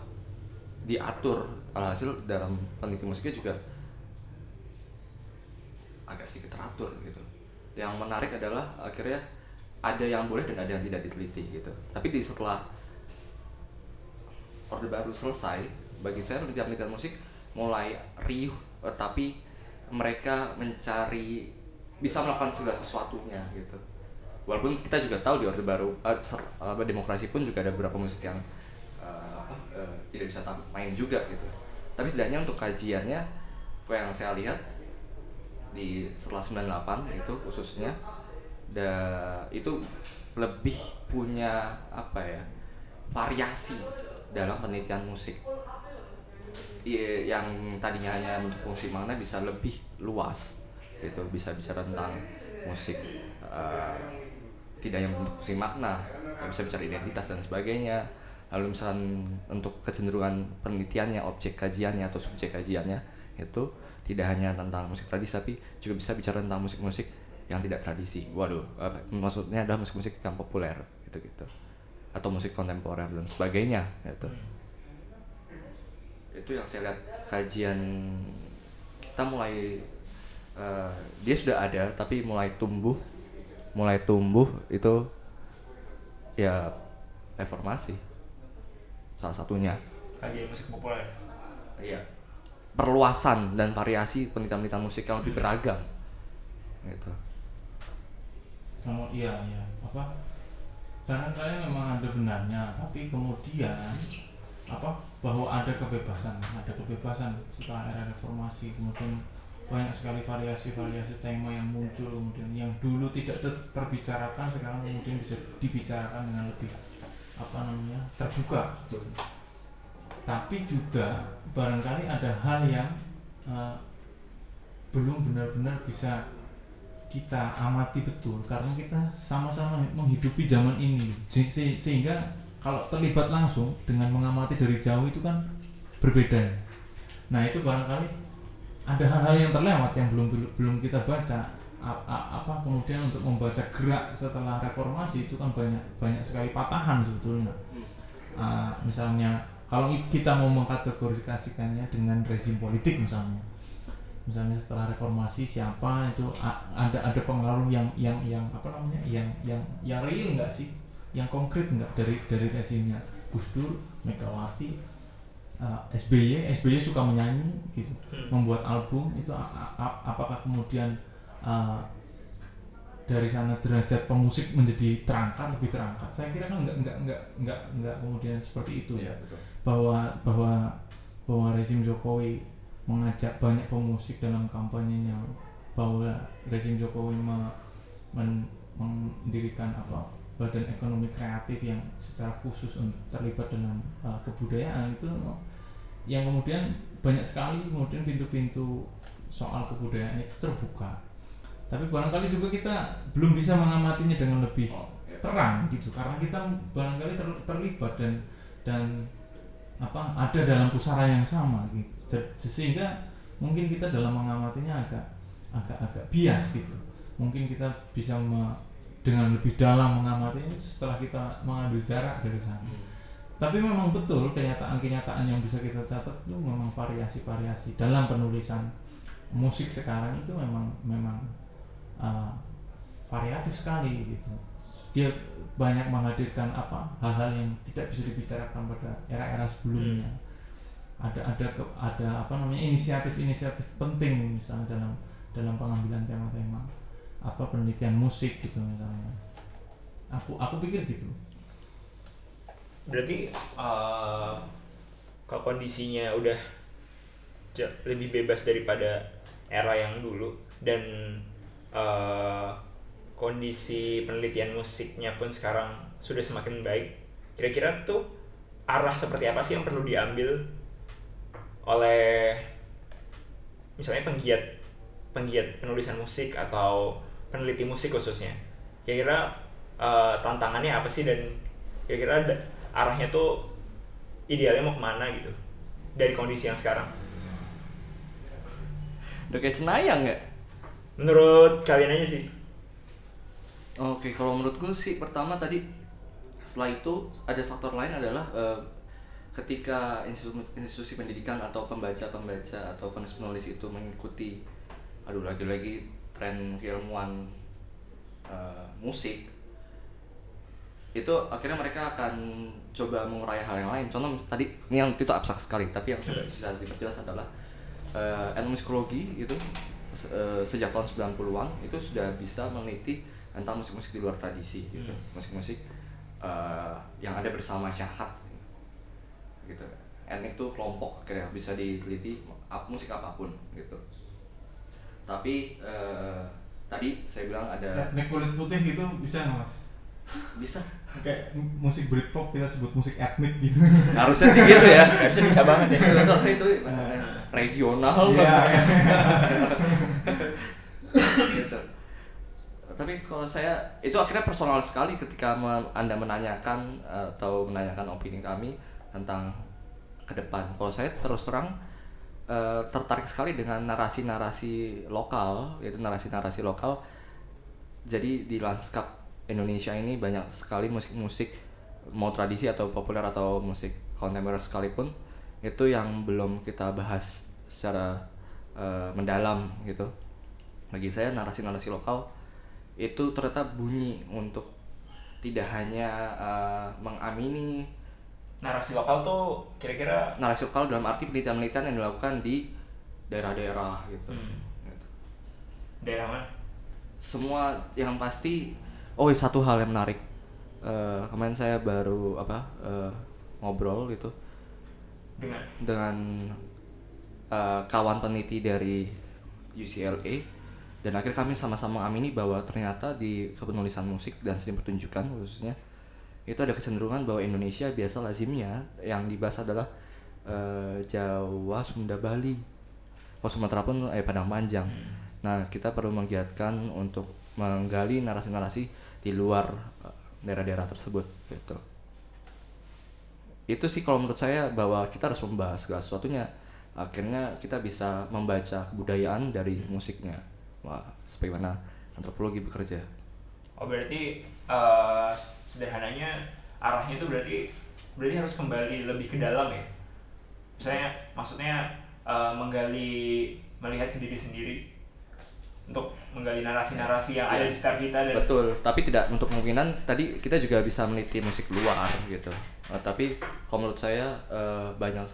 diatur alhasil dalam peneliti musiknya juga agak sedikit teratur gitu. Yang menarik adalah akhirnya ada yang boleh dan ada yang tidak diteliti gitu. Tapi di setelah Orde Baru selesai, bagi saya penelitian-penelitian musik mulai riuh, eh, tapi mereka mencari bisa melakukan segala sesuatunya gitu. Walaupun kita juga tahu di Orde Baru, eh, ser- demokrasi pun juga ada beberapa musik yang eh, apa, eh, tidak bisa main juga gitu. Tapi setidaknya untuk kajiannya, apa yang saya lihat di setelah 98 itu khususnya, da, itu lebih punya apa ya variasi dalam penelitian musik Iya, yang tadinya hanya untuk fungsi makna bisa lebih luas gitu bisa bicara tentang musik eh, tidak yang fungsi makna ya bisa bicara identitas dan sebagainya. Lalu misalkan untuk kecenderungan penelitiannya objek kajiannya atau subjek kajiannya itu tidak hanya tentang musik tradisi tapi juga bisa bicara tentang musik-musik yang tidak tradisi. Waduh apa, maksudnya adalah musik-musik yang populer gitu gitu atau musik kontemporer dan sebagainya gitu. Itu yang saya lihat kajian kita mulai eh, dia sudah ada tapi mulai tumbuh mulai tumbuh itu ya reformasi. Salah satunya. Kajian musik populer. iya. Perluasan dan variasi penelitian-penelitian musik yang lebih beragam. Gitu. Kalau iya iya. Apa? Barangkali memang ada benarnya tapi kemudian apa? Bahwa ada kebebasan ada kebebasan setelah era reformasi kemudian banyak sekali variasi-variasi tema yang muncul kemudian yang dulu tidak ter- terbicarakan sekarang kemudian bisa dibicarakan dengan lebih apa namanya terbuka. Tapi juga barangkali ada hal yang eh, belum benar-benar bisa kita amati betul karena kita sama-sama menghidupi zaman ini. Se- sehingga kalau terlibat langsung dengan mengamati dari jauh itu kan berbeda. Nah itu barangkali ada hal-hal yang terlewat yang belum belum kita baca. Apa kemudian untuk membaca gerak setelah reformasi itu kan banyak banyak sekali patahan sebetulnya. Ah, misalnya kalau kita mau mengkategorisasikannya dengan rezim politik misalnya. Misalnya setelah reformasi siapa itu ada ada pengaruh yang yang yang apa namanya yang yang yang real nggak sih? Yang konkret nggak dari dari rezimnya? Gus Dur Megawati uh, SBY SBY suka menyanyi gitu Hmm. membuat album itu apakah kemudian uh, dari sana derajat pemusik menjadi terangkat lebih terangkat saya kira kan nggak nggak nggak nggak nggak kemudian seperti itu Iya, betul. bahwa bahwa bahwa rezim Jokowi mengajak banyak pemusik dalam kampanyenya bahwa rezim Jokowi me- men- mendirikan apa badan ekonomi kreatif yang secara khusus untuk terlibat dalam uh, kebudayaan itu yang kemudian banyak sekali kemudian pintu-pintu soal kebudayaan itu terbuka. Tapi barangkali juga kita belum bisa mengamatinya dengan lebih Oh, iya. terang gitu karena kita barangkali ter- terlibat dan dan apa ada dalam pusaran yang sama gitu. Sehingga mungkin kita dalam mengamatinya agak agak agak bias gitu. Mungkin kita bisa me- dengan lebih dalam mengamatinya setelah kita mengambil jarak dari sana. Hmm. tapi memang betul kenyataan-kenyataan yang bisa kita catat itu memang variasi-variasi. Dalam penulisan musik sekarang itu memang memang uh, variatif sekali gitu. Dia banyak menghadirkan apa hal-hal yang tidak bisa dibicarakan pada era-era sebelumnya. Ada ada ke- ada apa namanya inisiatif-inisiatif penting misalnya dalam dalam pengambilan tema-tema apa penelitian musik gitu misalnya aku aku pikir gitu Berarti eh, kalau kondisinya udah lebih bebas daripada era yang dulu dan eh, kondisi penelitian musiknya pun sekarang sudah semakin baik. Kira-kira tuh arah seperti apa sih yang perlu diambil oleh misalnya penggiat penggiat penulisan musik atau peneliti musik khususnya. Kira-kira eh, tantangannya apa sih dan kira-kira arahnya tuh idealnya mau ke mana gitu dari kondisi yang sekarang Udah kayak cenayang ya? menurut kalian aja sih Oke, kalau menurutku sih pertama tadi setelah itu ada faktor lain adalah eh, ketika institusi, institusi pendidikan atau pembaca-pembaca atau penulis-penulis itu mengikuti aduh lagi-lagi tren keilmuan eh, musik itu akhirnya mereka akan coba mengurai hal yang lain. Contoh tadi ini yang itu abstrak sekali, tapi yang sudah bisa diperjelas adalah eh, etnomusikologi itu se- eh, sejak tahun 90-an itu sudah bisa meneliti tentang musik-musik di luar tradisi gitu. Musik-musik eh, yang ada bersama masyarakat gitu. Etnik itu kelompok akhirnya bisa diteliti musik apa pun gitu. Tapi eh, tadi saya bilang ada etnik kulit putih gitu bisa nggak mas? Bisa. Kayak musik Britpop kita sebut musik etnik gitu. Harusnya sih gitu ya. Harusnya bisa banget ya. Itu harusnya itu eh, regional. Iya, iya. gitu. Tapi kalau saya itu akhirnya personal sekali ketika anda menanyakan atau menanyakan opini kami tentang ke depan. Kalau saya terus terang eh, tertarik sekali dengan narasi-narasi lokal, yaitu narasi-narasi lokal. Jadi di lanskap Indonesia ini banyak sekali musik-musik mau tradisi atau populer atau musik kontemporer sekalipun itu yang belum kita bahas secara eh, mendalam gitu. Bagi saya narasi-narasi lokal itu ternyata bunyi untuk tidak hanya eh, mengamini narasi lokal tuh kira-kira narasi lokal dalam arti penelitian-penelitian yang dilakukan di daerah-daerah gitu. Hmm. Gitu. daerah mana Semua yang pasti oh satu hal yang menarik. Eh, kemarin saya baru apa eh, ngobrol gitu dengan dengan eh, kawan peneliti dari UCLA dan akhirnya kami sama-sama amini bahwa ternyata di kepenulisan musik dan seni pertunjukan khususnya itu ada kecenderungan bahwa Indonesia biasa lazimnya yang dibahas adalah eh, Jawa, Sunda, Bali. Kalau Sumatera pun eh Padang Panjang. Nah, kita perlu menggiatkan untuk menggali narasi-narasi di luar eh, daerah-daerah tersebut gitu. Itu sih kalau menurut saya bahwa kita harus membahas segala sesuatunya. Akhirnya kita bisa membaca kebudayaan dari musiknya. Wah sebagaimana antropologi bekerja. Oh berarti eh, sederhananya arahnya itu berarti berarti harus kembali lebih ke dalam ya. Misalnya maksudnya eh, menggali melihat ke diri sendiri. Untuk menggali narasi-narasi yang ada di sekitar kita dan betul. Tapi tidak untuk kemungkinan tadi kita juga bisa meneliti musik luar gitu. Eh, tapi kalau menurut saya eh, banyak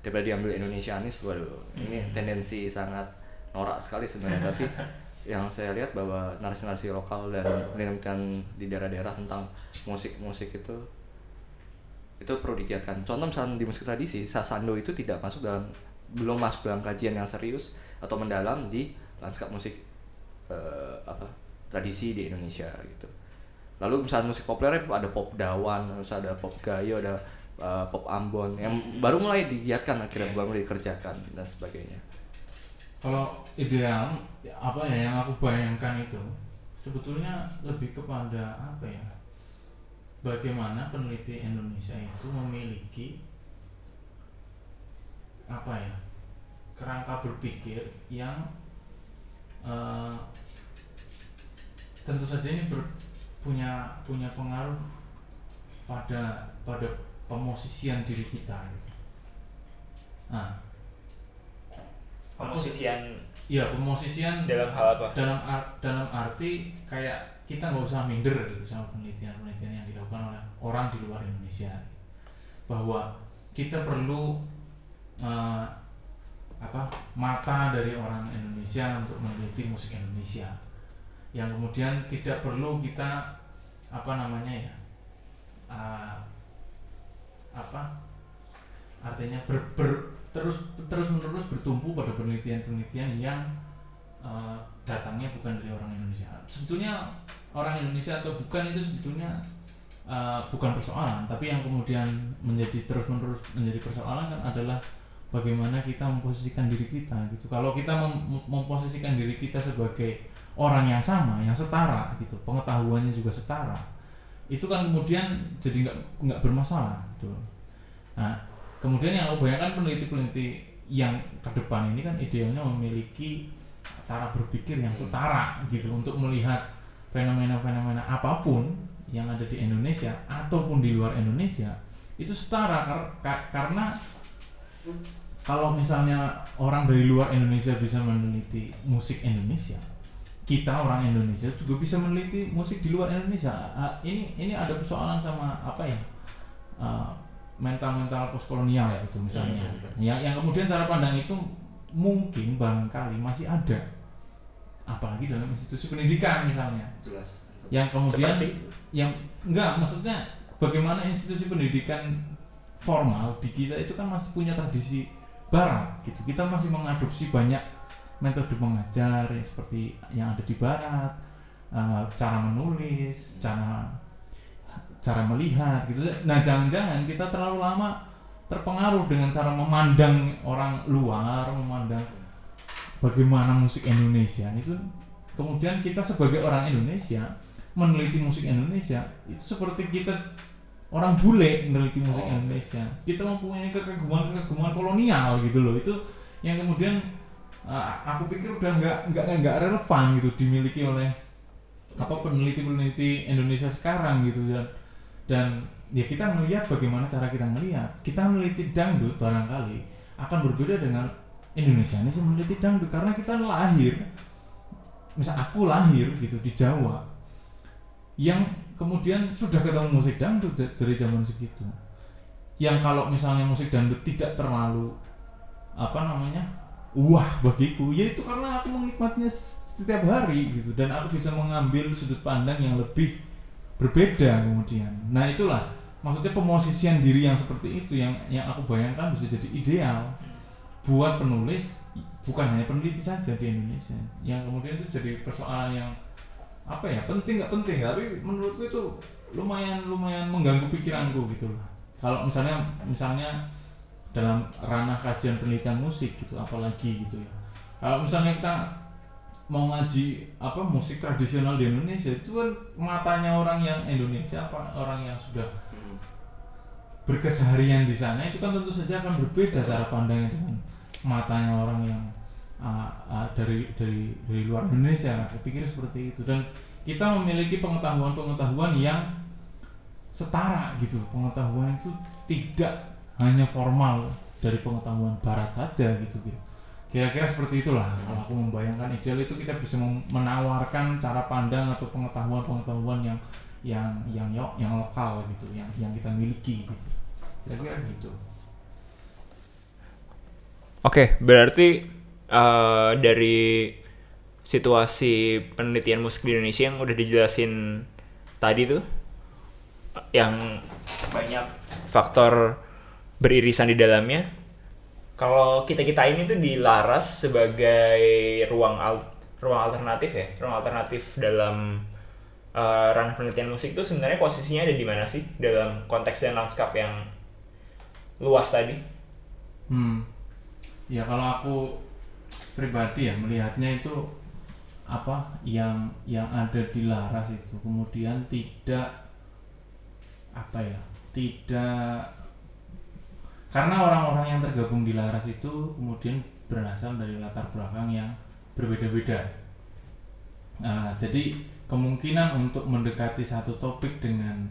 daripada diambil Indonesianis waduh ini tendensi sangat norak sekali sebenarnya. Tapi yang saya lihat bahwa narasi-narasi lokal dan penelitian di daerah-daerah tentang musik-musik itu itu perlu digiatkan. Contoh misalnya di musik tradisi, sasando itu tidak masuk dalam belum masuk dalam kajian yang serius atau mendalam di lanskap musik eh, apa tradisi di Indonesia gitu. Lalu misalnya musik populer ada pop dawan, terus ada pop gayo, ada eh, pop ambon yang baru mulai digiatkan akhirnya baru mulai dikerjakan dan sebagainya. Kalau ideal apa ya yang aku bayangkan itu sebetulnya lebih kepada apa ya bagaimana peneliti Indonesia itu memiliki apa ya kerangka berpikir yang eh, tentu saja ini ber- punya punya pengaruh pada pada pemosisian diri kita gitu. Nah, Pemosisian Iya, pemosisian dalam hal apa? dalam ar- dalam arti kayak kita nggak usah minder gitu sama penelitian-penelitian yang dilakukan oleh orang di luar Indonesia bahwa kita perlu eh, apa mata dari orang Indonesia untuk meneliti musik Indonesia yang kemudian tidak perlu kita apa namanya ya eh, apa artinya ber, ber- terus terus menerus bertumpu pada penelitian-penelitian yang eh, datangnya bukan dari orang Indonesia. Sebetulnya orang Indonesia atau bukan itu sebetulnya eh, bukan persoalan, tapi yang kemudian menjadi terus menerus menjadi persoalan kan adalah bagaimana kita memposisikan diri kita gitu. Kalau kita mem- memposisikan diri kita sebagai orang yang sama, yang setara gitu, pengetahuannya juga setara, itu kan kemudian jadi nggak nggak bermasalah gitu. Nah, kemudian yang aku bayangkan peneliti-peneliti yang ke depan ini kan idealnya memiliki cara berpikir yang setara gitu untuk melihat fenomena-fenomena apa pun yang ada di Indonesia ataupun di luar Indonesia itu setara kar- ka- karena kalau misalnya orang dari luar Indonesia bisa meneliti musik Indonesia kita orang Indonesia juga bisa meneliti musik di luar Indonesia. Ah, ini ini ada persoalan sama apa ya? Ah, mental-mental postkolonial ya itu misalnya. Hmm. yang yang kemudian cara pandang itu mungkin barangkali masih ada. Apalagi dalam institusi pendidikan misalnya. Jelas. yang kemudian Seperti? yang enggak maksudnya bagaimana institusi pendidikan formal di kita itu kan masih punya tradisi barat gitu. Kita masih mengadopsi banyak metode mengajar ya, seperti yang ada di barat eh, cara menulis cara cara melihat gitu. Nah jangan-jangan kita terlalu lama terpengaruh dengan cara memandang orang luar memandang bagaimana musik Indonesia. Itu kemudian kita sebagai orang Indonesia meneliti musik Indonesia itu seperti kita orang bule meneliti musik Oh. Indonesia. Kita mempunyai kekaguman kekaguman kolonial gitu loh. Itu yang kemudian uh, aku pikir udah nggak nggak nggak relevan gitu dimiliki oleh apa peneliti-peneliti Indonesia sekarang gitu. Dan dan ya kita melihat bagaimana cara kita melihat kita meneliti dangdut barangkali akan berbeda dengan Indonesia ini meneliti dangdut. Karena kita lahir misal aku lahir gitu di Jawa yang kemudian sudah ketemu musik dangdut da- dari zaman segitu. Yang kalau misalnya musik dangdut tidak terlalu apa namanya wah bagiku ya itu karena aku menikmatinya setiap hari gitu. Dan aku bisa mengambil sudut pandang yang lebih berbeda kemudian. Nah itulah. Maksudnya pemosisian diri yang seperti itu yang yang aku bayangkan bisa jadi ideal buat penulis bukan hanya peneliti saja di Indonesia. Yang kemudian itu jadi persoalan yang apa ya penting nggak penting. Tapi menurutku itu lumayan lumayan mengganggu pikiranku gitu loh. Kalau misalnya misalnya dalam ranah kajian penelitian musik gitu apalagi gitu ya. Kalau misalnya kita mau ngaji apa musik tradisional di Indonesia itu kan matanya orang yang Indonesia apa orang yang sudah Hmm. berkeseharian di sana itu kan tentu saja akan berbeda cara pandangnya dengan matanya orang yang uh, uh, dari dari dari luar Indonesia. Aku pikir seperti itu. Dan kita memiliki pengetahuan-pengetahuan yang setara gitu. Pengetahuan itu tidak hanya formal dari pengetahuan barat saja gitu gitu kira-kira seperti itulah Hmm. kalau aku membayangkan ideal itu kita bisa menawarkan cara pandang atau pengetahuan-pengetahuan yang yang yang yo- yang lokal gitu yang yang kita miliki gitu kira-kira gitu Oke, berarti eh, dari situasi penelitian musik di Indonesia yang udah dijelasin tadi tuh yang banyak faktor beririsan di dalamnya kalau kita kita ini tuh dilaras sebagai ruang al ruang alternatif ya. Ruang alternatif dalam uh, ranah penelitian musik itu sebenarnya posisinya ada di mana sih? Dalam konteks dan lanskap yang luas tadi. Hmm. Ya kalau aku pribadi ya melihatnya itu apa? Yang yang ada di Laras itu. Kemudian tidak apa ya? Tidak karena orang-orang yang tergabung di Laras itu kemudian berasal dari latar belakang yang berbeda-beda. Nah, jadi kemungkinan untuk mendekati satu topik dengan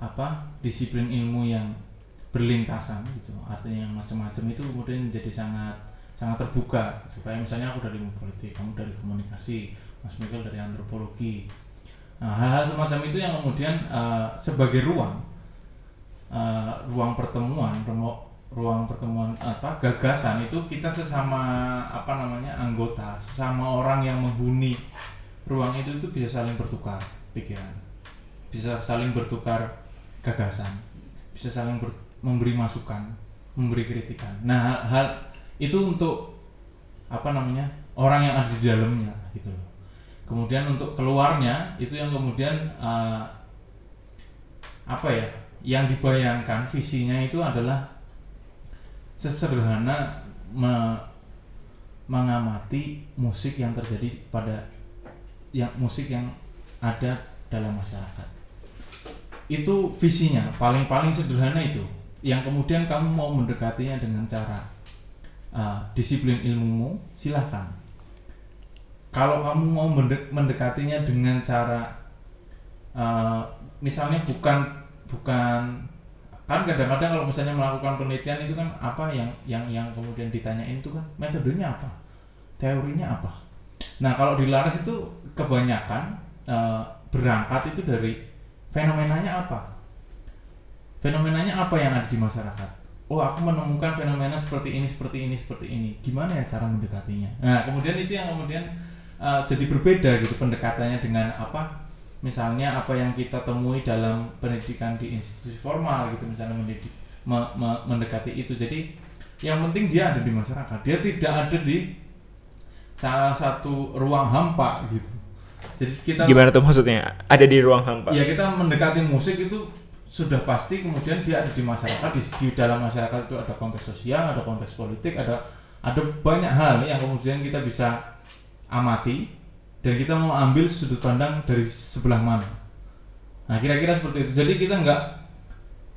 apa disiplin ilmu yang berlintasan gitu artinya yang macam-macam itu kemudian menjadi sangat sangat terbuka gitu. kayak misalnya aku dari ilmu politik kamu dari komunikasi Mas Michael dari antropologi nah hal-hal semacam itu yang kemudian uh, sebagai ruang uh, ruang pertemuan ruang pertemuan apa gagasan itu kita sesama apa namanya anggota sesama orang yang menghuni ruang itu itu bisa saling bertukar pikiran bisa saling bertukar gagasan bisa saling ber, memberi masukan, memberi kritikan. Nah, hal itu untuk apa namanya orang yang ada di dalamnya gitu loh. Kemudian untuk keluarnya itu yang kemudian uh, apa ya? Yang dibayangkan visinya itu adalah sesederhana me, mengamati musik yang terjadi pada yang musik yang ada dalam masyarakat. Itu visinya paling-paling sederhana itu yang kemudian kamu mau mendekatinya dengan cara uh, disiplin ilmumu silahkan kalau kamu mau mendekatinya dengan cara uh, misalnya bukan bukan kan kadang-kadang kalau misalnya melakukan penelitian itu kan apa yang yang yang kemudian ditanyain itu kan metodenya apa? Teorinya apa? Nah kalau di Laras itu kebanyakan uh, berangkat itu dari fenomenanya apa? Fenomenanya apa yang ada di masyarakat? Oh aku menemukan fenomena seperti ini seperti ini seperti ini. Gimana ya cara mendekatinya? Nah kemudian itu yang kemudian uh, jadi berbeda gitu pendekatannya dengan apa misalnya apa yang kita temui dalam pendidikan di institusi formal gitu misalnya mendidik me, me, mendekati itu. Jadi yang penting dia ada di masyarakat. Dia tidak ada di salah satu ruang hampa gitu. Jadi kita gimana tuh maksudnya? Ada di ruang hampa? Ya kita mendekati musik itu sudah pasti kemudian dia ada di masyarakat di, di dalam masyarakat itu ada konteks sosial ada konteks politik ada ada banyak hal yang kemudian kita bisa amati dan kita mau ambil sudut pandang dari sebelah mana. Nah kira-kira seperti itu. Jadi kita nggak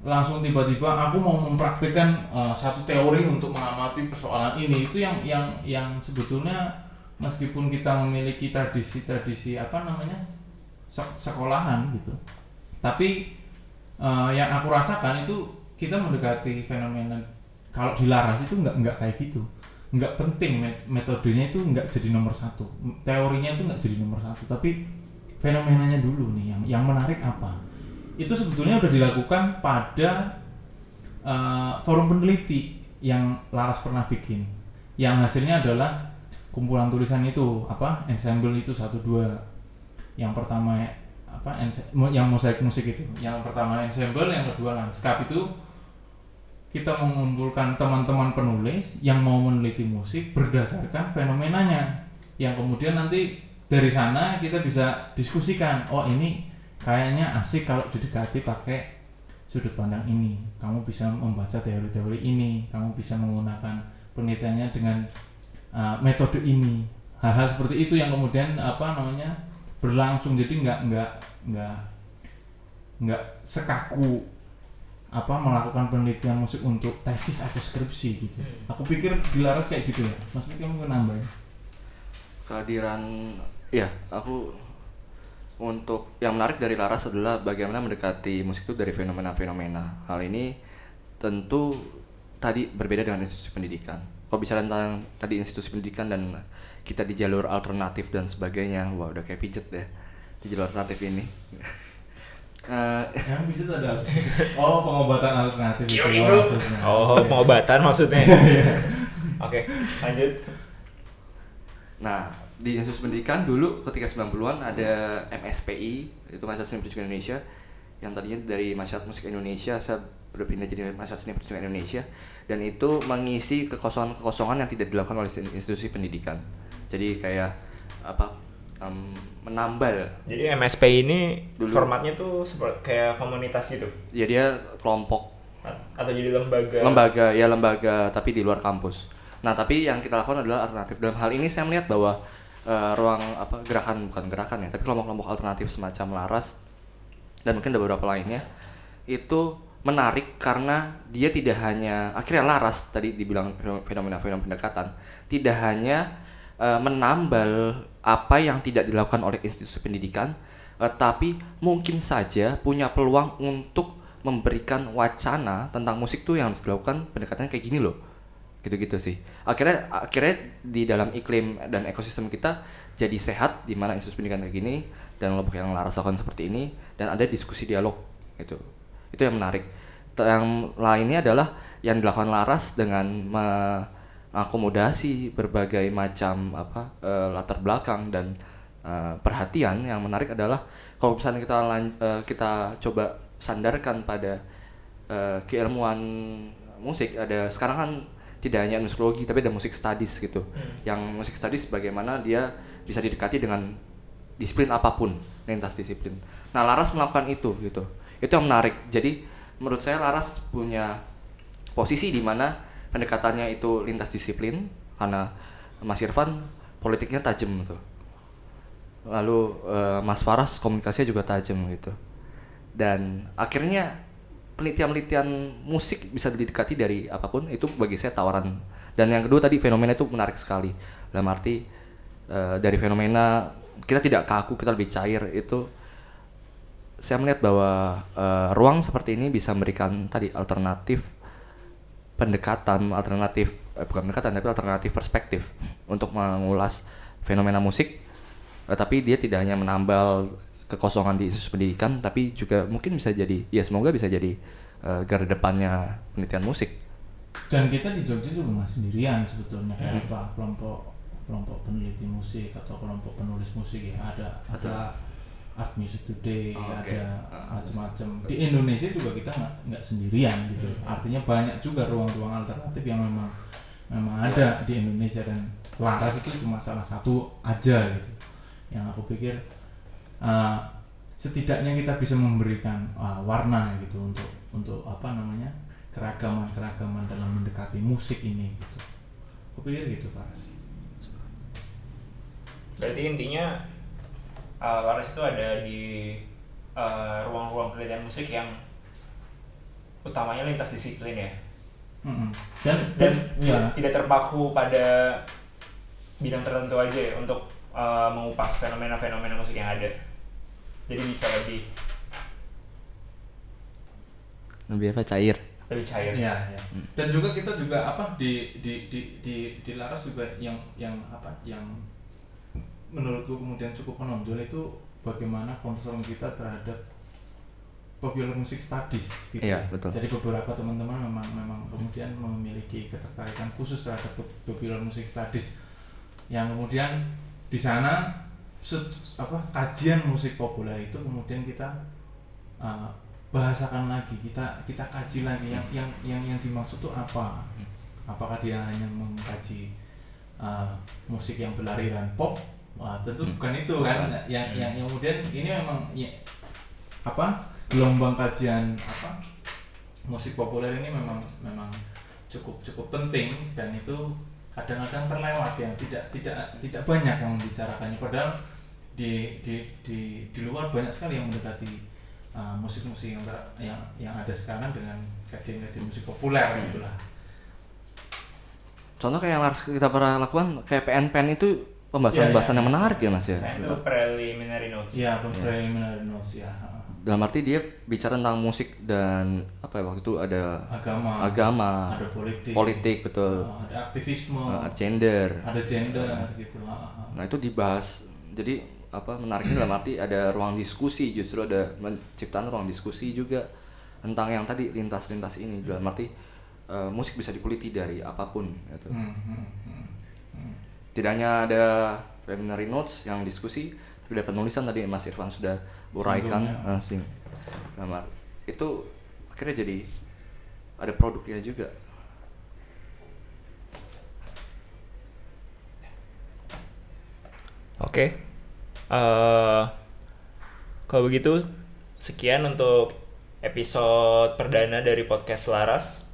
langsung tiba-tiba aku mau mempraktikkan uh, satu teori untuk mengamati persoalan ini. Itu yang yang yang sebetulnya meskipun kita memiliki tradisi-tradisi apa namanya sekolahan gitu. Tapi uh, yang aku rasakan itu kita mendekati fenomena kalau dilaras itu nggak nggak kayak gitu nggak penting metodenya itu nggak jadi nomor satu. Teorinya itu nggak jadi nomor satu tapi fenomenanya dulu nih yang yang menarik apa? Itu sebetulnya udah dilakukan pada uh, forum peneliti yang Laras pernah bikin. Yang hasilnya adalah kumpulan tulisan itu apa ensemble itu satu dua. Yang pertama apa yang mosaik musik itu. Yang pertama ensemble yang kedua landscape itu kita mengumpulkan teman-teman penulis yang mau meneliti musik berdasarkan fenomenanya. Yang kemudian nanti dari sana kita bisa diskusikan oh ini kayaknya asik kalau didekati pakai sudut pandang ini. Kamu bisa membaca teori-teori ini. Kamu bisa menggunakan penelitiannya dengan uh, metode ini. Hal-hal seperti itu yang kemudian apa namanya berlangsung. Jadi nggak nggak nggak nggak sekaku apa melakukan penelitian musik untuk tesis atau skripsi gitu. Hmm. Aku pikir di Laras kayak gitu ya. Mas Miki mungkin nambah. Kehadiran ya, aku untuk yang menarik dari Laras adalah bagaimana mendekati musik itu dari fenomena-fenomena. Hal ini tentu tadi berbeda dengan institusi pendidikan. Kalau bicara tentang tadi institusi pendidikan dan kita di jalur alternatif dan sebagainya wah udah kayak pijet deh di jalur alternatif ini Uh, yang bisa ada oh pengobatan alternatif itu maksudnya. Oh, pengobatan maksudnya. Iya. Oke, lanjut. Nah, di institusi pendidikan dulu ketika 90-an ada MSPI itu Masyarakat Seni Pertunjukan Indonesia yang tadinya dari Masyarakat Musik Indonesia saya berpindah jadi Masyarakat Seni Pertunjukan Indonesia dan itu mengisi kekosongan-kekosongan yang tidak dilakukan oleh institusi pendidikan jadi kayak apa em, menambal. Jadi MSP ini Dulu. formatnya tuh seperti kayak komunitas gitu? Ya dia kelompok. Atau jadi lembaga. lembaga ya lembaga tapi di luar kampus. Nah tapi yang kita lakukan adalah alternatif. Dalam hal ini saya melihat bahwa eh, ruang apa gerakan bukan gerakan ya tapi kelompok-kelompok alternatif semacam laras dan mungkin ada beberapa lainnya itu menarik karena dia tidak hanya akhirnya laras tadi dibilang fenomena-fenomena pendekatan tidak hanya eh, menambal apa yang tidak dilakukan oleh institusi pendidikan eh, tapi mungkin saja punya peluang untuk memberikan wacana tentang musik tuh yang harus dilakukan pendekatan kayak gini loh. Gitu-gitu sih. Akhirnya akhirnya di dalam iklim dan ekosistem kita jadi sehat di mana institusi pendidikan kayak gini dan kelompok yang laras lakukan seperti ini dan ada diskusi dialog gitu. Itu yang menarik. Yang lainnya adalah yang dilakukan laras dengan mengakomodasi berbagai macam apa eh, latar belakang dan eh, perhatian. Yang menarik adalah kalau misalnya kita eh, kita coba sandarkan pada eh, keilmuan musik ada sekarang kan tidak hanya musikologi tapi ada musik studies gitu. Yang musik studies bagaimana dia bisa didekati dengan disiplin apa pun lintas disiplin. Nah Laras melakukan itu gitu. Itu yang menarik. Jadi menurut saya Laras punya posisi di mana pendekatannya itu lintas disiplin karena Mas Irfan politiknya tajam gitu. Lalu eh, Mas Faras komunikasinya juga tajam gitu. Dan akhirnya penelitian-penelitian musik bisa didekati dari apa pun itu bagi saya tawaran. Dan yang kedua tadi fenomena itu menarik sekali. Dalam arti eh, dari fenomena kita tidak kaku kita lebih cair itu saya melihat bahwa eh, ruang seperti ini bisa memberikan tadi alternatif pendekatan alternatif eh, bukan pendekatan tapi alternatif perspektif untuk mengulas fenomena musik. Eh, tapi dia tidak hanya menambal kekosongan di institusi pendidikan tapi juga mungkin bisa jadi ya semoga bisa jadi eh, garda depannya penelitian musik. Dan kita di Jogja juga nggak sendirian sebetulnya Hmm. kayak apa kelompok kelompok peneliti musik atau kelompok penulis musik ya ada ada art music today Oh, oke. ada Ah, macam-macam di Indonesia juga kita nggak nggak sendirian gitu Hmm. artinya banyak juga ruang-ruang alternatif yang memang memang Iya. ada di Indonesia dan Laras itu cuma salah satu aja gitu yang aku pikir uh, setidaknya kita bisa memberikan uh, warna gitu untuk untuk apa namanya keragaman keragaman dalam mendekati musik ini gitu aku pikir gitu Faras Berarti intinya uh, Laras itu ada di uh, ruang-ruang penelitian musik yang utamanya lintas disiplin ya. Mm-mm. dan Dan dan ya tidak terpaku pada bidang tertentu aja ya untuk uh, mengupas fenomena-fenomena musik yang ada. Jadi bisa lebih lebih apa cair lebih cair. ya, ya. dan juga kita juga apa di di di di, di Laras juga yang yang apa yang menurutku kemudian cukup menonjol itu bagaimana concern kita terhadap popular music studies gitu Iya, ya. betul. Jadi beberapa teman-teman memang memang kemudian memiliki ketertarikan khusus terhadap pop- popular music studies yang kemudian di sana apa kajian musik populer itu kemudian kita uh, bahasakan lagi kita kita kaji lagi yang yang yang yang dimaksud itu apa apakah dia hanya mengkaji uh, musik yang berlariran pop Wah, tentu Hmm. bukan itu kan. Yang yang yang kemudian ini memang ya, apa gelombang kajian apa musik populer ini memang memang cukup cukup penting dan itu kadang-kadang terlewat ya. Tidak tidak tidak banyak yang membicarakannya. Padahal di di di di luar banyak sekali yang mendekati uh, musik-musik yang ter- yang yang ada sekarang dengan kajian-kajian musik populer gitulah. Contoh kayak yang harus kita pernah lakukan kayak PN-PN itu pembahasan-pembahasan Iya, iya. yang menarik ya mas ya? Nah, itu preliminary notes. ya preliminary notes ya. Dalam arti dia bicara tentang musik dan apa ya waktu itu ada agama. Agama. Ada politik. Politik betul. Uh, ada aktivisme. Uh, gender. Ada gender gitu. Ah, ah. nah itu dibahas. Jadi apa menariknya dalam arti ada ruang diskusi. Justru ada menciptakan ruang diskusi juga tentang yang tadi lintas-lintas ini. Dalam arti uh, musik bisa dikuliti dari apa pun gitu. Hmm, hmm, hmm, hmm. Tidak hanya ada preliminary notes yang diskusi sudah penulisan tadi Mas Irfan sudah uraikan eh, sing gambar itu akhirnya jadi ada produknya juga Oke. Eh, kalau begitu sekian untuk episode perdana dari podcast Laras.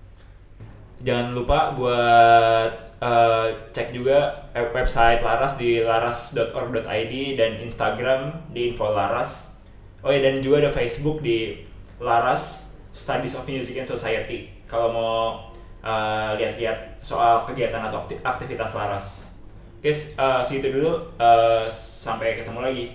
Jangan lupa buat eh, cek juga web- website Laras di laras.org.id dan Instagram di info Laras. Oh ya dan juga ada Facebook di Laras Studies of Music and Society. Kalau mau eh, lihat-lihat soal kegiatan atau akti- aktivitas Laras. Oke, s- eh, segitu dulu. Eh, sampai ketemu lagi.